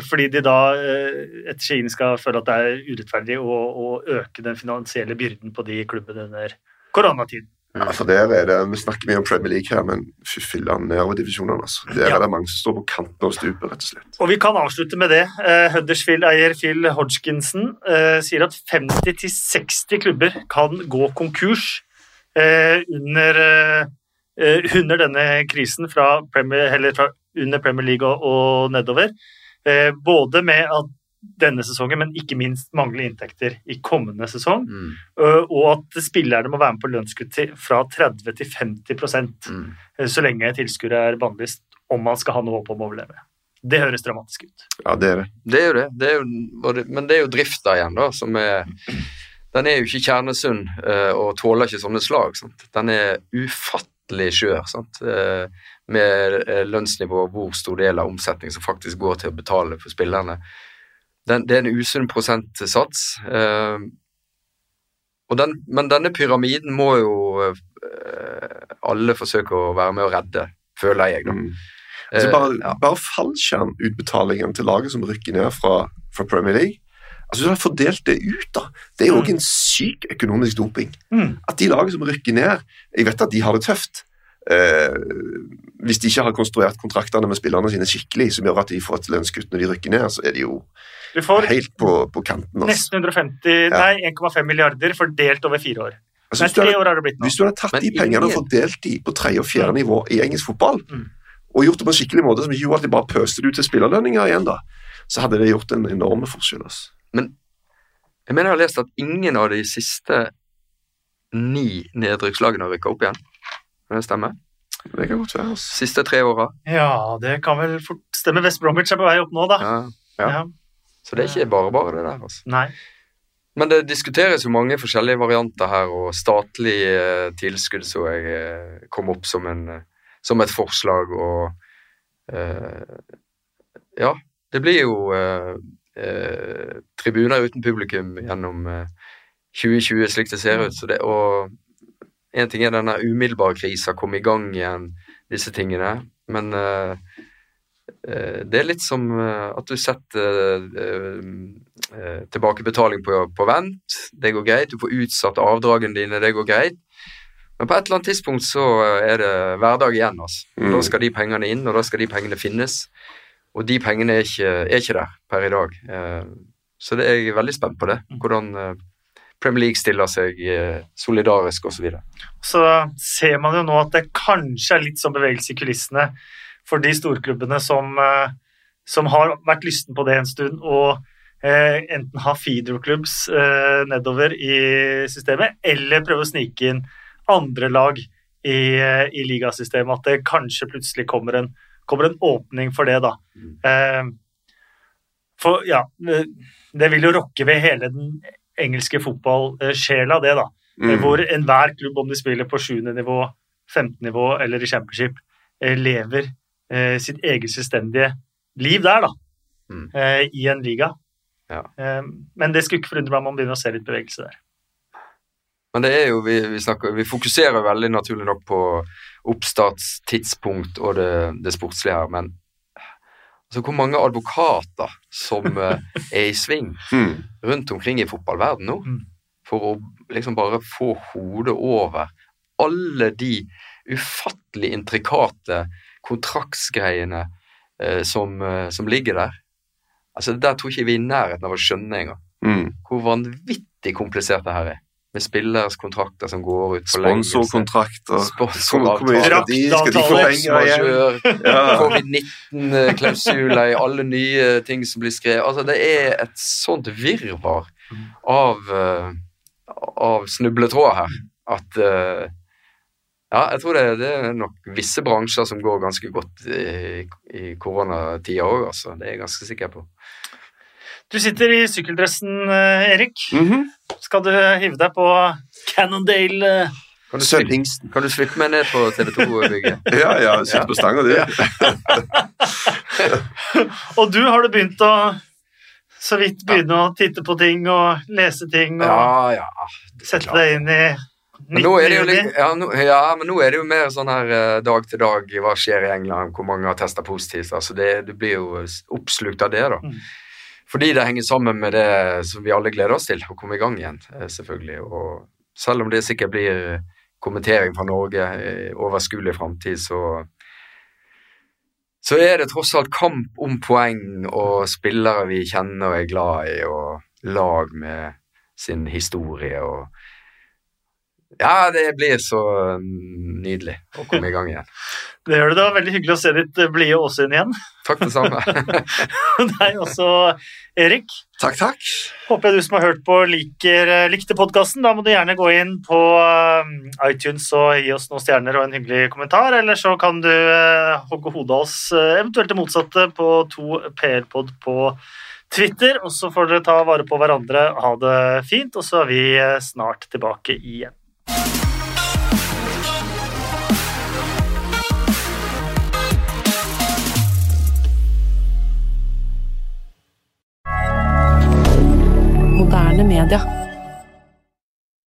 fordi de da eh, etter sigende skal føle at det er urettferdig å, å øke den finansielle byrden på de klubbene under koronatiden. Ja, for der er det, Vi snakker mye om Premier League her, men fy filler'n nedover divisjonene. Altså. Der Ja. er det mange som står på kanten av stupet, rett og slett. Og vi kan avslutte med det. Eh, Huddersfield-eier Phil Hodgkinson eh, sier at 50-60 klubber kan gå konkurs eh, under, eh, eh, under denne krisen fra, Premier, eller fra under Premier League og, og nedover. Eh, både med at denne sesongen, men ikke minst mangle inntekter i kommende sesong. Mm. eh, Og at spillerne må være med på lønnskutt fra 30 til 50 Mm. eh, så lenge tilskuere er bannlyst, om man skal ha noe håp om å overleve. Det høres dramatisk ut. Ja, det er det. Det er jo det. det, er jo, men det er jo drifta igjen, da, som er Den er jo ikke kjernesunn og tåler ikke sånne slag. Sant? Den er ufattelig skjør. Sant? Eh, med eh, lønnsnivå og hvor stor del av omsetning som faktisk går til å betale for spillerne. Det er en usunn prosentsats. Eh, den, men denne pyramiden må jo alle forsøke å være med å redde, føler jeg, da. Mm. Altså bare, ja. bare fallskjermutbetalingen til laget som rykker ned fra, fra Premier League, Altså, du har fordelt det ut, da. Det er jo Mm. òg en syk økonomisk doping. Mm. At de lagene som rykker ned Jeg vet at de har det tøft. Eh, hvis de ikke har konstruert kontraktene med spillerne sine skikkelig, som gjør at de får et lønnskutt når de rykker ned, så er de jo Du får helt på, på kanten. Altså. nesten 150, nei 1,5 milliarder fordelt over fire år. Altså, Nei, tre hadde, år har det blitt nå. hvis du hadde tatt Men de pengene og fordelt de på tredje og fjerde nivå i engelsk fotball, Mm. og gjort det på en skikkelig måte, som ikke gjorde at de bare pøste det ut til spillerlønninger igjen, da, så hadde det gjort en enorm forskjell. Altså. Jeg mener jeg har lest at ingen av de siste ni nedrykkslagene har rykka opp igjen. Kan det stemme? Det kan godt være. Altså. Siste tre åra. Ja, det kan vel fort stemme. West Bromwich er på vei opp nå, da. Ja. Ja. Ja. Så det er ikke bare bare det der, altså. Nei. Men det diskuteres jo mange forskjellige varianter her, og statlig eh, tilskudd så jeg eh, kom opp som, en, eh, som et forslag, og eh, Ja, det blir jo eh, tribuner uten publikum gjennom eh, 2020, slik det ser ut. Så det, og en ting er denne umiddelbare krisa, komme i gang igjen, disse tingene, men eh, eh, det er litt som eh, at du setter tilbakebetaling på, på vent. Det går greit. Du får utsatt avdragene dine. Det går greit. Men på et eller annet tidspunkt så er det hverdag igjen. altså. Mm. Da skal de pengene inn, og da skal de pengene finnes. Og de pengene er ikke, er ikke der per i dag. Eh, Så det er jeg veldig spent på det. Hvordan eh, Premier League stiller seg eh, solidarisk osv. Så så ser man jo nå at det kanskje er litt sånn bevegelse i kulissene for de storklubbene som, som har vært lysten på det en stund, og eh, enten ha feederklubbs eh, nedover i systemet, eller prøve å snike inn andre lag i, i ligasystemet. At det kanskje plutselig kommer en, kommer en åpning for det, da. Mm. Eh, for ja, eh, det vil jo rokke ved hele den engelske fotballsjela, det, da. Mm. Hvor enhver klubb, om de spiller på 7. nivå, 15. nivå eller i championship, eh, lever eh, sitt eget selvstendige liv der, da. Mm. Eh, I en liga. Ja. Eh, men det skulle ikke forundre meg om man begynner å se litt bevegelse der. Men det er jo, vi, vi, snakker, vi fokuserer veldig naturlig nok på oppstartstidspunkt og det, det sportslige her, men altså, hvor mange advokater som eh, er i sving Mm. rundt omkring i fotballverden nå, Mm. for å liksom bare få hodet over alle de ufattelig intrikate kontraktsgreiene eh, som, eh, som ligger der. Altså, Der tror ikke vi er i nærheten av å skjønne engang Mm. hvor vanvittig komplisert det her er. Med spilleres kontrakter som går ut forlengelse. Sponsorkontrakter. Hvor hvor Sponsoravtaler. skal de, skal de få Draktavtaler. penger igjen? Majør, Ja. Covid-19-klausuler i alle nye ting som blir skrevet. Altså, det er et sånt virvar av, eh, av snubletråder her at eh, Ja, jeg tror det, det er nok visse bransjer som går ganske godt i, i koronatida òg, altså. Det er jeg ganske sikker på. Du sitter i sykkeldressen, Erik. Erik. -hmm. Skal du hive deg på Cannondale? eh? Kan du, slippe, kan du slippe meg ned på TV 2-bygget? Ja, ja, sitter på stanga, du. Og du, har du begynt å så vidt begynne å titte på ting og lese ting og Ja, ja. sette deg inn i Men nå, er det jo 19. litt, juni? ja, nå, ja, men nå er det jo mer sånn her eh, dag til dag hva skjer i England, hvor mange har testa positivt. altså det, Du blir jo oppslukt av det, da. Mm. Fordi det henger sammen med det som vi alle gleder oss til, å komme i gang igjen, eh, selvfølgelig. Og selv om det sikkert blir kommentering fra Norge i overskuelig framtid, så så er det tross alt kamp om poeng og spillere vi kjenner og er glad i, og lag med sin historie og Ja, det blir så mm, nydelig å komme i gang igjen. Det gjør det. Det var veldig hyggelig å se ditt eh, blide åsyn igjen. Takk, det samme. Deg også, Erik. Takk, takk. Håper jeg du som har hørt på, liker, eh, likte podkasten. Da må du gjerne gå inn på eh, iTunes og gi oss noen stjerner og en hyggelig kommentar. Eller så kan du eh, hogge hodet av oss, eventuelt det motsatte, på to PR-pod på Twitter. Og så får dere ta vare på hverandre. Ha det fint, og så er vi snart tilbake igjen. Moderne media.